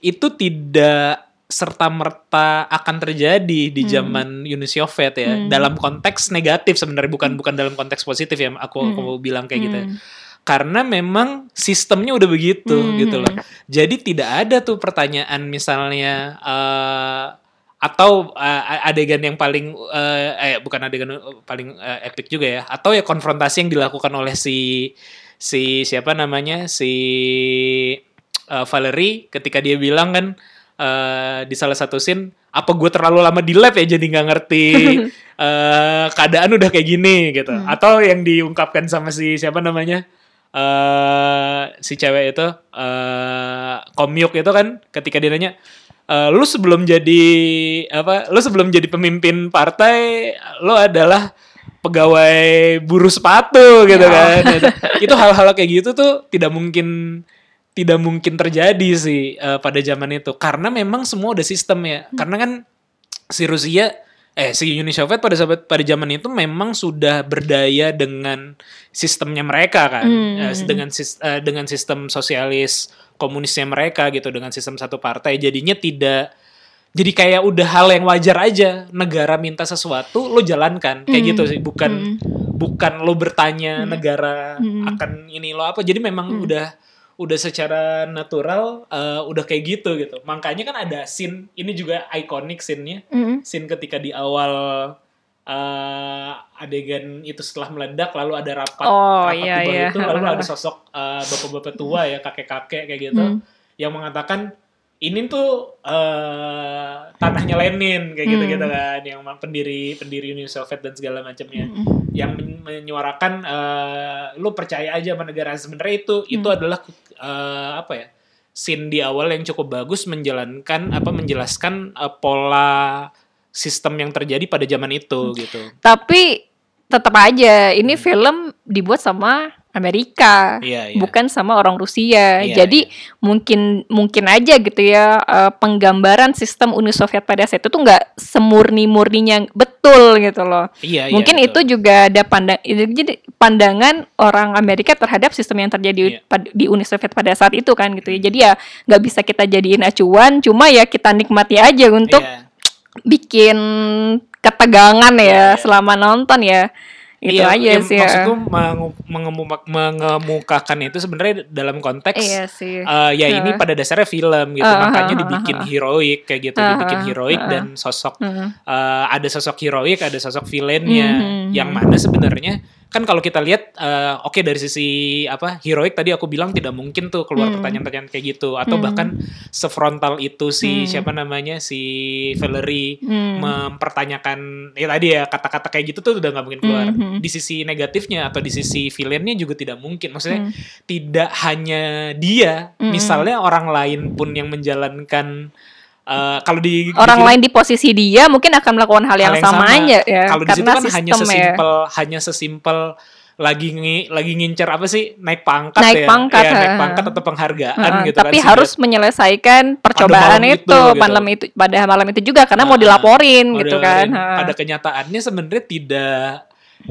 itu tidak serta merta akan terjadi di zaman Uni Soviet ya. Dalam konteks negatif sebenarnya bukan bukan dalam konteks positif ya aku aku mau bilang kayak gitu ya. karena memang sistemnya udah begitu gitu loh. Jadi tidak ada tuh pertanyaan misalnya eh, atau eh, adegan yang paling eh, eh bukan adegan paling eh, epic juga ya atau ya konfrontasi yang dilakukan oleh si si siapa namanya si eh, Valerie ketika dia bilang kan eh, di salah satu scene apa gue terlalu lama di lab ya jadi nggak ngerti eh, keadaan udah kayak gini gitu. Atau yang diungkapkan sama si siapa namanya? Eh si cewek itu eh komyuk itu kan ketika dia nanya "Eh, lu sebelum jadi apa lu sebelum jadi pemimpin partai lu adalah pegawai buruh sepatu gitu kan. Itu, itu hal-hal kayak gitu tuh tidak mungkin tidak mungkin terjadi sih eh, pada zaman itu. Karena memang semua udah sistem ya karena kan si Rusia eh si Uni Soviet pada pada zaman itu memang sudah berdaya dengan sistemnya mereka kan. Eh, dengan sis- eh, dengan sistem sosialis komunisnya mereka gitu dengan sistem satu partai. Jadinya tidak jadi kayak udah hal yang wajar aja. Negara minta sesuatu lo jalankan. Kayak gitu sih bukan bukan lo bertanya negara akan ini lo apa. Jadi memang udah udah secara natural eh, udah kayak gitu gitu makanya kan ada scene ini juga ikonik scene-nya Mm. scene ketika di awal eh, adegan itu setelah meledak lalu ada rapat Oh, rapat iya, di bawah iya. itu lalu ada sosok eh, bapak-bapak tua ya kakek-kakek kayak gitu Hmm. yang mengatakan ini tuh eh, tanahnya Lenin kayak gitu gitu kan yang pendiri pendiri Uni Soviet dan segala macamnya. Yang men- menyuarakan eh, lu percaya aja sama negara. Sebenarnya itu itu adalah eh, apa ya scene di awal yang cukup bagus menjalankan apa menjelaskan eh, pola sistem yang terjadi pada zaman itu gitu. Tapi tetap aja ini film dibuat sama Amerika, Iya, iya. bukan sama orang Rusia. Iya, Jadi mungkin mungkin aja gitu ya eh, penggambaran sistem Uni Soviet pada saat itu tuh nggak semurni-murninya betul gitu loh. iya iya, mungkin betul. itu juga ada pandang jadi pandangan orang Amerika terhadap sistem yang terjadi pad- di Uni Soviet pada saat itu kan gitu ya. Jadi ya nggak bisa kita jadiin acuan, cuma ya kita nikmati aja untuk Iya. bikin ketegangan ya Iya, iya. selama nonton ya itu Iya, aja sih ya. maksudku mengu- mengemuka- mengemukakan itu sebenarnya dalam konteks Iya sih. eh, ya ini Heeh. pada dasarnya film gitu Ah, makanya dibikin ah. heroik kayak gitu Ah, dibikin heroik ah, dan sosok Heeh. eh, ada sosok heroik ada sosok villainnya Mhm. yang mana sebenarnya kan kalau kita lihat eh, oke dari sisi apa heroik tadi aku bilang tidak mungkin tuh keluar Hmm. pertanyaan-pertanyaan kayak gitu atau bahkan sefrontal itu si siapa namanya si Valerie Hmm. mempertanyakan ya tadi ya kata-kata kayak gitu tuh udah nggak mungkin keluar Mhm. di sisi negatifnya atau di sisi villainnya juga tidak mungkin maksudnya Hmm. tidak hanya dia Mhm. misalnya orang lain pun yang menjalankan eh, kalau di di Orang film- lain di posisi dia mungkin akan melakukan hal yang, sama, aja ya kalau di situ kan hanya ya. sesimpel hanya sesimpel lagi ngi, lagi ngincer apa sih naik pangkat Naik ya pangkat, ya, naik pangkat atau penghargaan Heeh, gitu tapi kan harus menyelesaikan percobaan itu, itu, gitu. malam itu pada malam itu juga karena mau Nah, dilaporin gitu kan. Heeh. Pada kenyataannya sebenarnya tidak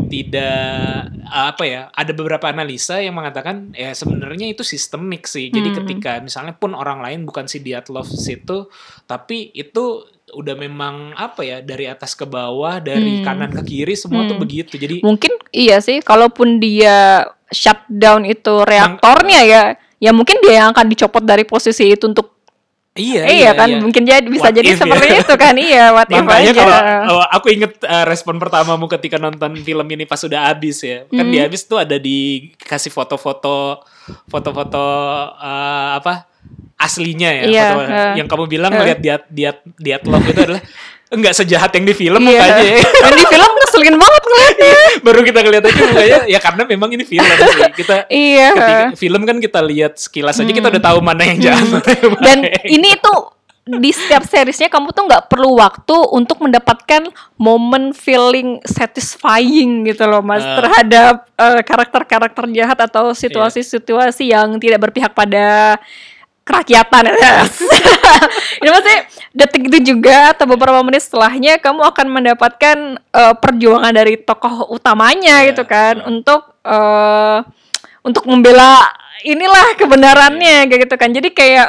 tidak apa ya ada beberapa analisa yang mengatakan ya sebenarnya itu sistemik sih jadi Hmm. ketika misalnya pun orang lain bukan si Diatlov situ tapi itu udah memang apa ya dari atas ke bawah dari Hmm. kanan ke kiri semua tuh Hmm. begitu jadi Mungkin iya sih, kalaupun dia shutdown itu reaktornya ya, ya mungkin dia yang akan dicopot dari posisi itu untuk iya iya, kan mungkin jadi bisa What jadi if ya? seperti itu kan iya what if aja. kalau kalau aku inget uh, respon pertamamu ketika nonton film ini pas sudah habis ya. Kan Hmm. di habis tuh ada dikasih foto-foto foto-foto uh, apa aslinya ya, Iya, foto uh. yang kamu bilang Uh. ngeliat diat diat diat love itu adalah enggak sejahat yang di film Iya. mukanya. ya. Dan di film ngeselin banget ngeliatnya. Baru kita ngeliat aja mukanya ya karena memang ini film sih. Kita Iya. ketika film kan kita lihat sekilas aja kita udah tahu mana yang jahat yang Hmm. Dan ini tuh di setiap seriesnya kamu tuh nggak perlu waktu untuk mendapatkan momen feeling satisfying gitu loh mas Ah. terhadap eh, karakter-karakter jahat atau situasi-situasi yang tidak berpihak pada kerakyatan. Yes. ini maksudnya detik itu juga atau beberapa menit setelahnya kamu akan mendapatkan eh, perjuangan dari tokoh utamanya Iya. gitu kan untuk eh, untuk membela inilah kebenarannya kayak gitu kan. Jadi kayak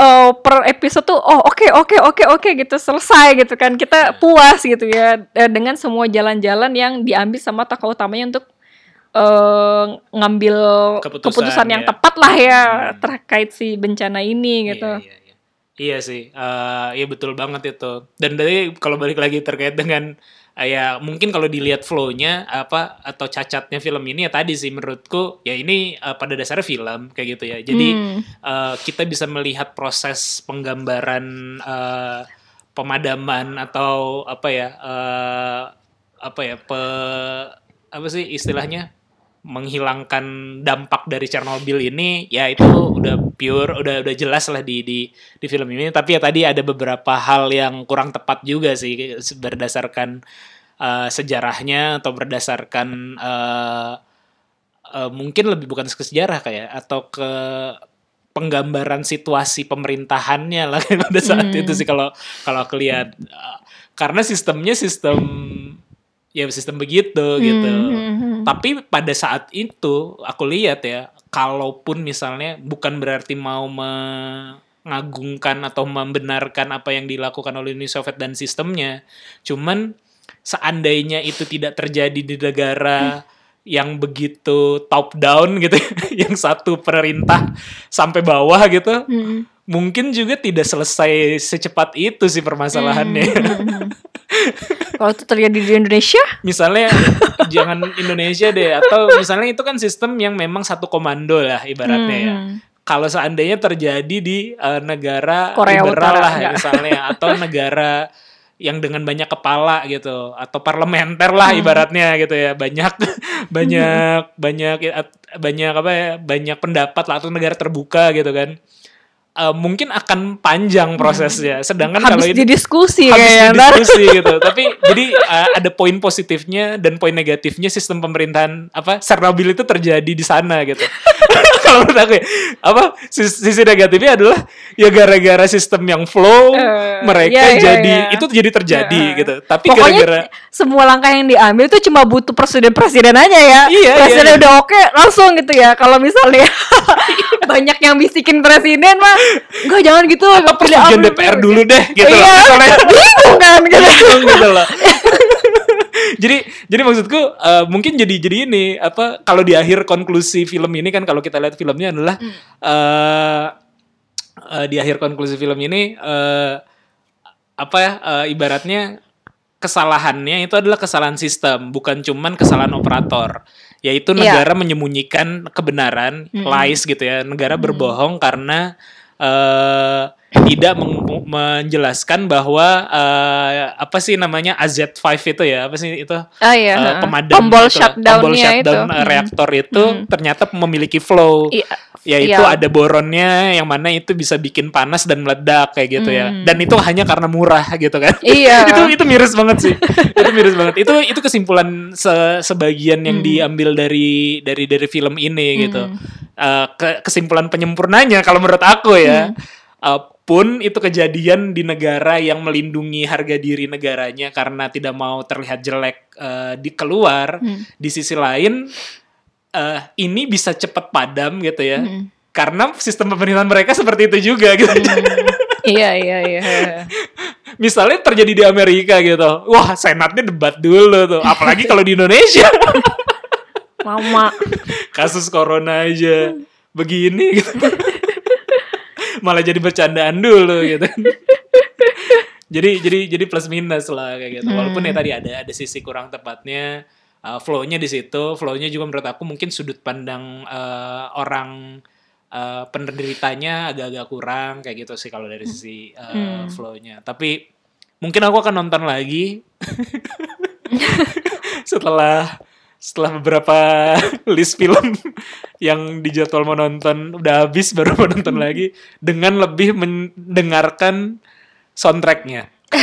eh, per episode tuh oh oke oke oke oke gitu selesai gitu kan. Kita puas gitu ya dengan semua jalan-jalan yang diambil sama tokoh utamanya untuk eh, ngambil Keputusan, keputusan, yang ya. tepat lah ya Hmm. terkait si bencana ini gitu. Iya, iya, iya. Iya sih, eh iya betul banget itu. Dan dari kalau balik lagi terkait dengan eh, ya mungkin kalau dilihat flow-nya apa atau cacatnya film ini ya tadi sih menurutku ya ini eh, pada dasarnya film kayak gitu ya. Jadi Hmm. eh, kita bisa melihat proses penggambaran eh, pemadaman atau apa ya eh, apa ya pe apa sih istilahnya menghilangkan dampak dari Chernobyl ini ya itu udah pure udah udah jelas lah di di di film ini tapi ya tadi ada beberapa hal yang kurang tepat juga sih berdasarkan eh, sejarahnya atau berdasarkan eh, eh, mungkin lebih bukan ke sejarah kayak atau ke penggambaran situasi pemerintahannya lah pada saat Hmm. itu sih kalau kalau aku lihat Eh, karena sistemnya sistem ya sistem begitu gitu. Hmm, hmm, hmm. Tapi pada saat itu aku lihat ya, kalaupun misalnya bukan berarti mau mengagungkan atau membenarkan apa yang dilakukan oleh Uni Soviet dan sistemnya, cuman seandainya itu tidak terjadi di negara yang begitu top down gitu, yang satu perintah sampai bawah gitu, Hmm. Mungkin juga tidak selesai secepat itu sih permasalahannya. Hmm, hmm, hmm. Kalau itu terjadi di Indonesia, misalnya jangan Indonesia deh atau misalnya itu kan sistem yang memang satu komando lah ibaratnya ya. Hmm. Kalau seandainya terjadi di eh, negara Korea liberal Utara, lah enggak. misalnya atau negara yang dengan banyak kepala gitu atau parlementer lah Hmm. ibaratnya gitu ya banyak banyak banyak banyak apa ya banyak pendapat lah atau negara terbuka gitu kan Eh, mungkin akan panjang prosesnya sedangkan kalau habis ini didiskusi habis ntar. didiskusi gitu. Tapi jadi uh, ada poin positifnya dan poin negatifnya sistem pemerintahan apa Chernobyl itu terjadi di sana gitu. Kalau menurut aku ya, apa sis- sisi negatifnya adalah ya gara-gara sistem yang flow Eh, mereka iya, iya, jadi iya. itu jadi terjadi Iya. gitu. Tapi Pokoknya gara-gara semua langkah yang diambil itu cuma butuh presiden-presiden aja ya. Iya, presiden iya, iya. udah oke langsung gitu ya. Kalau misalnya banyak yang bisikin presiden mah, enggak jangan gitu. atau A, DPR dulu deh gitu Iya, loh. Misalnya bingung kan gitu. bingung gitu loh. jadi jadi maksudku eh, mungkin jadi jadi ini apa kalau di akhir konklusi film ini kan kalau kita lihat filmnya adalah eh eh, di akhir konklusi film ini eh apa ya eh, ibaratnya kesalahannya itu adalah kesalahan sistem bukan cuman kesalahan operator. Yaitu Iya. negara menyembunyikan kebenaran lies gitu ya. Negara berbohong karena eh tidak meng- menjelaskan bahwa eh, apa sih namanya AZ5 itu ya apa sih itu Oh iya. heeh. pemadam tombol itu lah, shutdown-nya tombol itu. shutdown Hmm. reaktor itu Hmm. ternyata memiliki flow Iya. yaitu Iya. ada boronnya yang mana itu bisa bikin panas dan meledak kayak gitu ya Hmm. dan itu hanya karena murah gitu kan Iya. itu itu miris banget sih itu miris banget itu itu kesimpulan se- sebagian yang Hmm. diambil dari dari dari film ini gitu Hmm. Eh, ke- kesimpulan penyempurnanya kalau menurut aku ya Hmm. eh, walaupun itu kejadian di negara yang melindungi harga diri negaranya karena tidak mau terlihat jelek eh, di keluar, Hmm. di sisi lain eh, ini bisa cepat padam gitu ya. Hmm. Karena sistem pemerintahan mereka seperti itu juga gitu. Iya iya iya. Misalnya terjadi di Amerika gitu. Wah, senatnya debat dulu tuh. Apalagi kalau di Indonesia. Lama. Kasus corona aja begini gitu. Malah jadi bercandaan dulu gitu. jadi jadi jadi plus minus lah kayak gitu. Walaupun ya tadi ada ada sisi kurang tepatnya uh, flow-nya di situ, flow-nya juga menurut aku mungkin sudut pandang uh, orang uh, penderitanya agak-agak kurang kayak gitu sih kalau dari sisi uh, flow-nya. Tapi mungkin aku akan nonton lagi setelah setelah beberapa list film yang dijadwal mau nonton udah habis baru mau nonton lagi dengan lebih mendengarkan soundtracknya.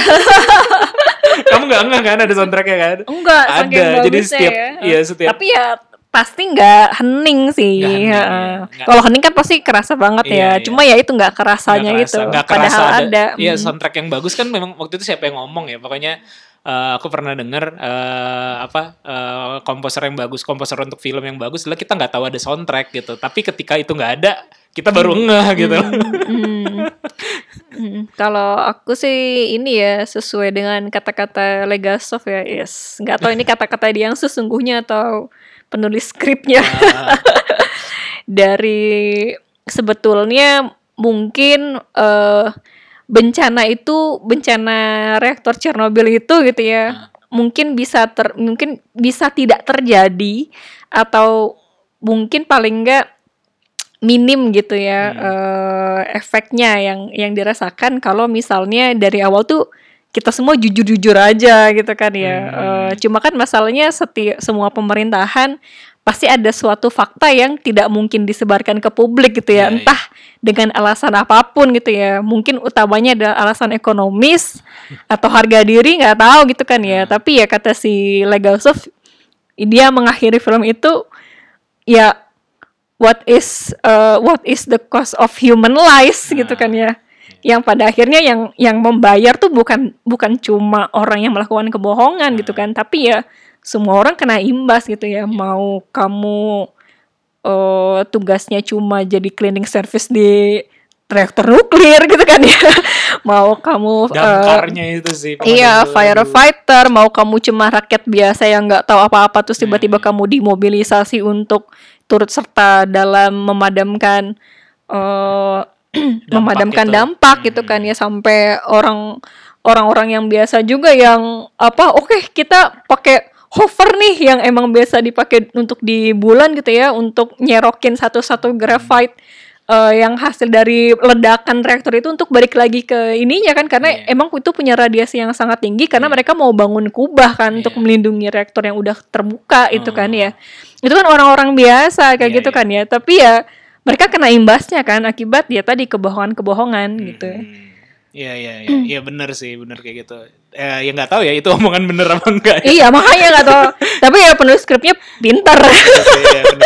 Kamu nggak nggak kan ada soundtracknya kan? Enggak, Ada. Jadi setiap ya. iya setiap Tapi ya pasti nggak hening sih. Ya. Nggak- Kalau hening kan pasti kerasa banget Iya, ya. iya. Cuma ya itu nggak kerasanya itu. kerasa, nggak Padahal kerasa ada. Iya Hmm. soundtrack yang bagus kan memang waktu itu siapa yang ngomong ya pokoknya eh, aku pernah dengar eh, apa eh, komposer yang bagus komposer untuk film yang bagus adalah kita nggak tahu ada soundtrack gitu tapi ketika itu nggak ada kita baru ngeh gitu Hmm. Hmm. Kalau aku sih ini ya sesuai dengan kata-kata Legasov ya, yes. Nggak tahu ini kata-kata dia yang sesungguhnya atau penulis skripnya. Ah, Dari sebetulnya mungkin eh, bencana itu bencana reaktor Chernobyl itu gitu ya. Mungkin bisa ter mungkin bisa tidak terjadi atau mungkin paling enggak minim gitu ya eh, efeknya yang yang dirasakan kalau misalnya dari awal tuh kita semua jujur-jujur aja gitu kan ya. Eh, cuma kan masalahnya setiap semua pemerintahan pasti ada suatu fakta yang tidak mungkin disebarkan ke publik gitu ya. Ya, ya. Entah dengan alasan apa pun gitu ya. Mungkin utamanya ada alasan ekonomis atau harga diri nggak tahu gitu kan ya. Tapi ya kata si Legasov dia mengakhiri film itu ya what is uh, what is the cost of human lives gitu kan ya yang pada akhirnya yang yang membayar tuh bukan bukan cuma orang yang melakukan kebohongan gitu kan tapi ya semua orang kena imbas gitu ya. Mau kamu eh, tugasnya cuma jadi cleaning service di reaktor nuklir gitu kan ya. Mau kamu eh, damkarnya itu sih Iya, firefighter, mau kamu cuma rakyat biasa yang nggak tahu apa-apa terus Hmm. tiba-tiba kamu dimobilisasi untuk turut serta dalam memadamkan eh memadamkan itu. dampak gitu kan ya sampai orang orang-orang yang biasa juga yang apa oke kita pakai hover nih yang emang biasa dipakai untuk di bulan gitu ya untuk nyerokin satu-satu graphite eh, yang hasil dari ledakan reaktor itu untuk balik lagi ke ininya kan karena Iya. emang itu punya radiasi yang sangat tinggi karena mereka mau bangun kubah kan untuk Iya. melindungi reaktor yang udah terbuka itu kan Oh. ya itu kan orang-orang biasa kayak Iya, gitu iya. kan ya tapi ya mereka kena imbasnya kan akibat ya tadi kebohongan-kebohongan gitu Hmm. Iya iya iya iya benar sih benar kayak gitu. Eh, ya nggak tahu ya itu omongan bener apa enggak. ya. iya makanya nggak tahu tapi ya penulis skripnya pintar ya,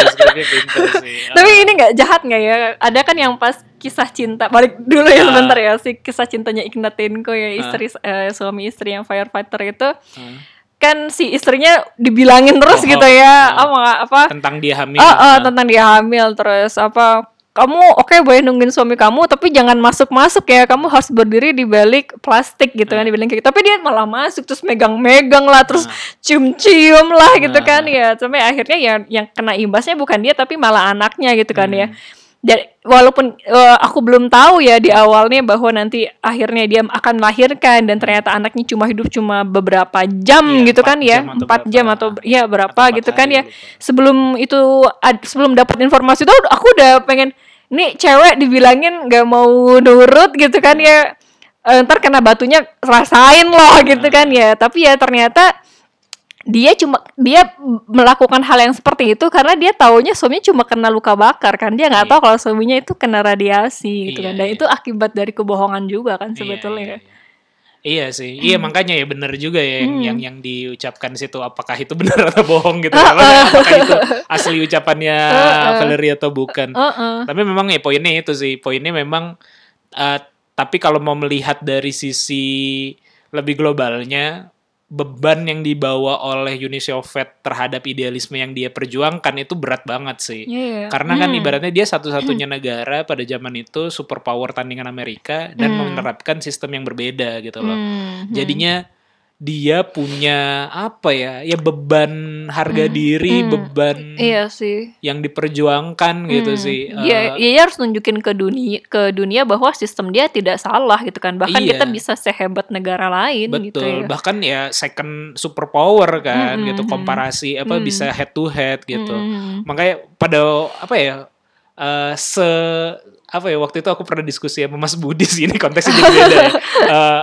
skripnya sih. tapi ini nggak jahat nggak ya ada kan yang pas kisah cinta balik dulu ya Ah. sebentar ya si kisah cintanya Ignatenko ya istri eh, suami istri yang firefighter itu Hmm. kan si istrinya dibilangin terus Oh, gitu ya oh. apa apa tentang dia hamil. Oh, oh, Ah. tentang dia hamil terus apa kamu oke boleh nungguin suami kamu tapi jangan masuk masuk ya. Kamu harus berdiri di balik plastik gitu kan dibilang kayak gitu. tapi dia malah masuk terus megang-megang lah terus cium-cium lah gitu kan ya. Sampai akhirnya ya yang kena imbasnya bukan dia tapi malah anaknya gitu kan ya jadi walaupun eh, aku belum tahu ya di awalnya bahwa nanti akhirnya dia akan melahirkan dan ternyata anaknya cuma hidup cuma beberapa jam Iya, gitu kan ya? empat berapa. jam atau ya berapa Atau gitu kan ya? lupa. sebelum itu ad- sebelum dapat informasi itu aku udah pengen nih cewek dibilangin nggak mau nurut gitu kan ya? Eh, ntar kena batunya rasain loh gitu kan ya? Tapi ya ternyata dia cuma dia melakukan hal yang seperti itu karena dia taunya suaminya cuma kena luka bakar kan dia nggak Iya. tahu kalau suaminya itu kena radiasi gitu Iya, kan dan iya. itu akibat dari kebohongan juga kan Iya, sebetulnya iya, iya. Iya sih, iya makanya ya benar juga ya yang, yang yang diucapkan situ apakah itu benar atau bohong gitu, apakah, apakah itu asli ucapannya Valerie atau bukan. Heeh. Tapi memang ya poinnya itu sih, poinnya memang eh, tapi kalau mau melihat dari sisi lebih globalnya beban yang dibawa oleh Uni Soviet terhadap idealisme yang dia perjuangkan itu berat banget sih. Iya. Karena kan Hmm. ibaratnya dia satu-satunya negara pada zaman itu superpower tandingan Amerika dan Hmm. menerapkan sistem yang berbeda gitu loh. Hmm. Jadinya dia punya apa ya? Ya beban harga Hmm, diri, hmm. beban Iya sih. yang diperjuangkan gitu Hmm. sih. Dia, Eh, dia harus nunjukin ke dunia ke dunia bahwa sistem dia tidak salah gitu kan. Bahkan Iya. kita bisa sehebat negara lain gitu Betul, ya. bahkan ya second superpower kan Mm, gitu mm, komparasi apa Mm. bisa head to head gitu. Hmm. Makanya pada apa ya eh, se apa ya waktu itu aku pernah diskusi sama Mas Budi sih ini konteksnya jadi beda ya. Eh,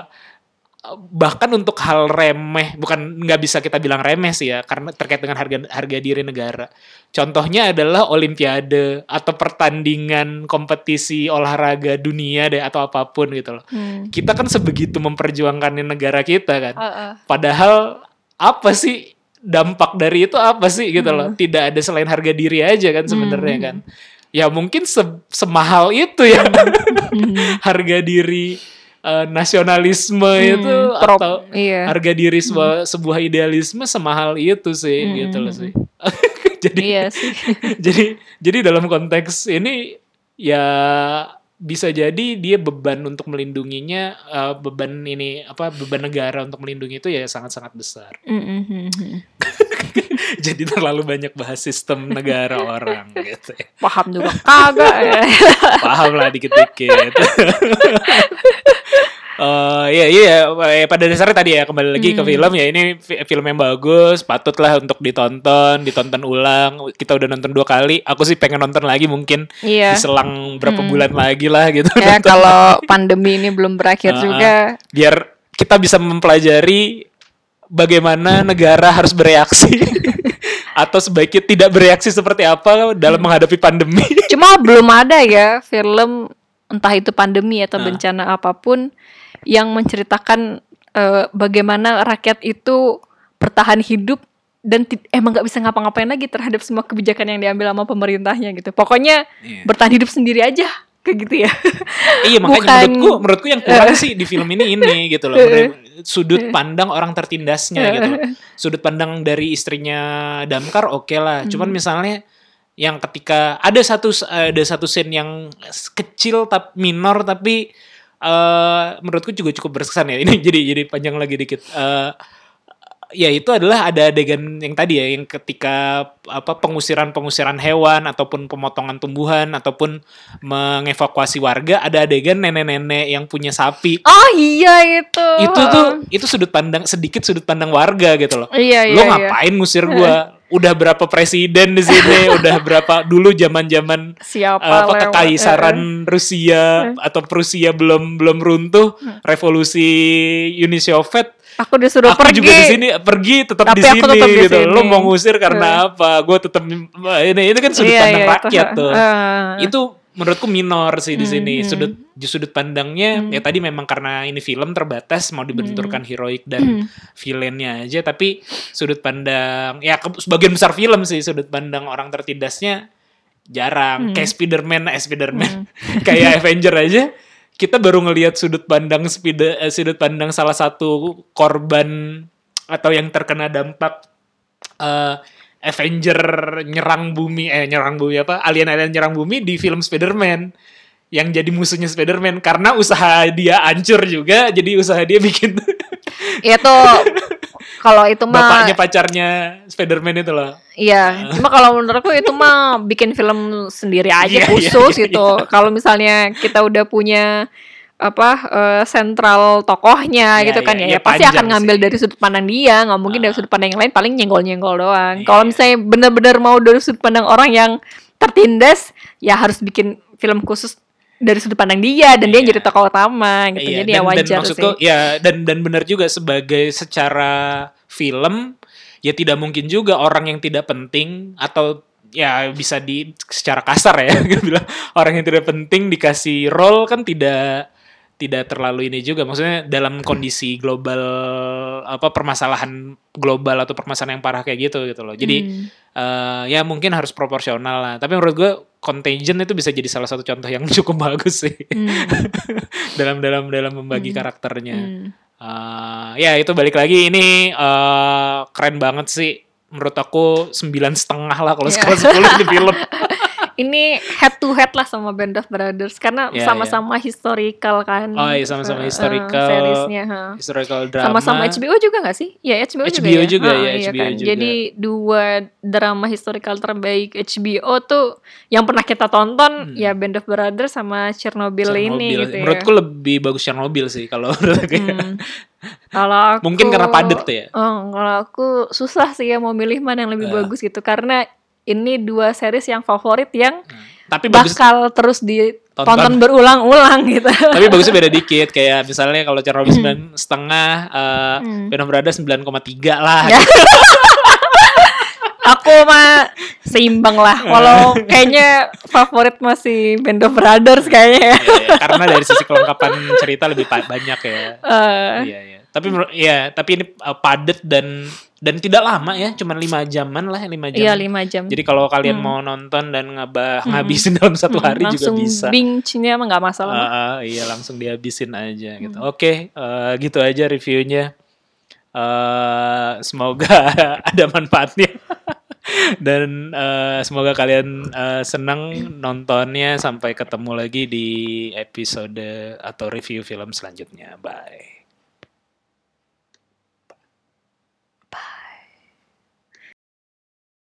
bahkan untuk hal remeh bukan nggak bisa kita bilang remeh sih ya karena terkait dengan harga harga diri negara. Contohnya adalah olimpiade atau pertandingan kompetisi olahraga dunia deh atau apa pun gitu loh. Hmm. Kita kan sebegitu memperjuangkan negara kita kan. Ah, ah. Padahal apa sih dampak dari itu apa sih gitu loh? Hmm. Tidak ada selain harga diri aja kan sebenarnya Hmm. kan. Ya mungkin se- semahal itu ya Hmm. harga diri eh, nasionalisme itu Hmm, prop- atau iya. harga diri sebuah, sebuah idealisme semahal itu sih Hmm. gitu loh sih. jadi Iya sih. jadi jadi dalam konteks ini ya bisa jadi dia beban untuk melindunginya eh, beban ini apa beban negara untuk melindungi itu ya sangat-sangat besar. Hmm, hmm, hmm, hmm. jadi terlalu banyak bahas sistem negara orang gitu. ya. Paham juga kagak ya. Paham lah dikit-dikit. Eh iya iya eh, pada dasarnya tadi ya kembali lagi ke Hmm. film ya ini fi- film yang bagus patutlah untuk ditonton ditonton ulang kita udah nonton dua kali aku sih pengen nonton lagi mungkin Iya. diselang berapa Hmm. bulan lagi lah gitu Ya kalau pandemi ini belum berakhir Ah, juga. biar kita bisa mempelajari bagaimana negara harus bereaksi atau sebaiknya tidak bereaksi seperti apa dalam menghadapi pandemi. Cuma belum ada ya film entah itu pandemi atau Ah. bencana apa pun yang menceritakan eh, bagaimana rakyat itu bertahan hidup dan emang nggak bisa ngapa-ngapain lagi terhadap semua kebijakan yang diambil sama pemerintahnya gitu. Pokoknya Iya. bertahan hidup sendiri aja kayak gitu ya. Iya makanya Bukan- menurutku menurutku yang kurang sih di film ini ini gitu loh. Bener- Sudut pandang orang tertindasnya gitu. Sudut pandang dari istrinya Damkar oke lah. Cuman misalnya yang ketika ada satu ada satu scene yang kecil tapi minor tapi eh menurutku juga cukup berkesan ya. Ini jadi jadi panjang lagi dikit. Eh ya itu adalah ada adegan yang tadi ya yang ketika apa pengusiran-pengusiran hewan ataupun pemotongan tumbuhan ataupun mengevakuasi warga ada adegan nenek-nenek yang punya sapi Oh iya itu. itu tuh itu sudut pandang sedikit sudut pandang warga gitu loh Iya iya. lo iya. ngapain ngusir gua udah berapa presiden di sini udah berapa dulu zaman-zaman Siapa apa lewat, kekaisaran Rusia atau Prusia belum belum runtuh revolusi Uni Soviet eh. Aku disuruh aku pergi. juga di sini pergi tetap di sini gitu. Lo mau ngusir karena apa? Gue tetap ini itu kan sudut Iya, pandang iya, rakyat itu. tuh. Ah. Itu menurutku minor sih di sini. Hmm, Sudut sudut pandangnya ya tadi memang karena ini film terbatas mau dibenturkan Hmm. heroik dan villainnya aja tapi sudut pandang ya ke- sebagian besar film sih sudut pandang orang tertindasnya jarang. Hmm. Kayak Spider-Man, eh Spider-Man. Kayak Avenger aja kita baru ngelihat sudut pandang spider, eh, sudut pandang salah satu korban atau yang terkena dampak eh, Avenger nyerang bumi eh nyerang bumi apa? Alien-alien nyerang bumi di film Spider-Man. Yang jadi musuhnya Spider-Man. Karena usaha dia hancur juga jadi usaha dia bikin. Itu kalau itu mah bapaknya pacarnya Spider-Man itu loh. Iya, cuma kalau menurutku itu mah bikin film sendiri aja Iya, iya, khusus iya, gitu. Kalau misalnya kita udah punya apa eh, sentral tokohnya Iya, gitu kan iya, ya, iya, ya pasti akan ngambil sih. dari sudut pandang dia, nggak mungkin dari Ah. sudut pandang yang lain paling nyenggol-nyenggol doang. Iya. Kalau misalnya bener-bener mau dari sudut pandang orang yang tertindas, ya harus bikin film khusus dari sudut pandang dia dan dia Iya. jadi tokoh utama gitu. Iya, jadi dan, ya wajar dan maksudku sih. ya dan dan benar juga sebagai secara film ya tidak mungkin juga orang yang tidak penting atau ya bisa di secara kasar ya bilang orang yang tidak penting dikasih role kan tidak tidak terlalu ini juga maksudnya dalam kondisi global apa permasalahan global atau permasalahan yang parah kayak gitu gitu loh jadi Hmm. eh, ya mungkin harus proporsional lah tapi menurut gue Contagion itu bisa jadi salah satu contoh yang cukup bagus sih Hmm. dalam dalam dalam membagi karakternya Hmm. Eh, ya itu balik lagi ini eh, keren banget sih menurut aku sembilan setengah lah kalau Iya. skala sepuluh di film Ini head to head lah sama Band of Brothers karena Iya, sama-sama historical kan. Oh, iya, sama-sama Eh, historical. seriesnya, ha. historical drama Sama-sama HBO juga gak sih? Ya HBO, HBO juga, Ah, ya, iya HBO kan? juga. Jadi dua drama historical terbaik HBO tuh yang pernah kita tonton ya Band of Brothers sama Chernobyl, ini Hmm. Chernobyl. gitu ya. menurutku lebih bagus Chernobyl sih kalau ya. Hmm. Kalau aku, Mungkin karena padet tuh ya? Oh, kalau aku susah sih ya mau milih mana yang lebih Eh. bagus gitu karena ini dua series yang favorit yang tapi bagus bakal terus ditonton Tonton. berulang-ulang gitu. tapi bagusnya beda dikit kayak misalnya kalau Chernobyl sembilan setengah eh Hmm. Band of Brothers 9,3 lah Ya. aku mah seimbang lah. Walau kayaknya favorit masih Band of Brothers kayaknya ya. Iya, iya. karena dari sisi kelengkapan cerita lebih banyak ya Eh, iya iya tapi ya tapi ini uh, padat dan dan tidak lama ya cuman lima jaman lah lima jam Iya lima jam. jadi kalau kalian mau nonton dan ngaba ngabisin dalam satu hari juga langsung bisa binge-nya emang nggak masalah. Ah, ah, iya langsung dihabisin aja gitu. Oke, eh, gitu aja reviewnya. Eh, semoga ada manfaatnya dan eh, semoga kalian eh, senang nontonnya. Sampai ketemu lagi di episode atau review film selanjutnya. Bye.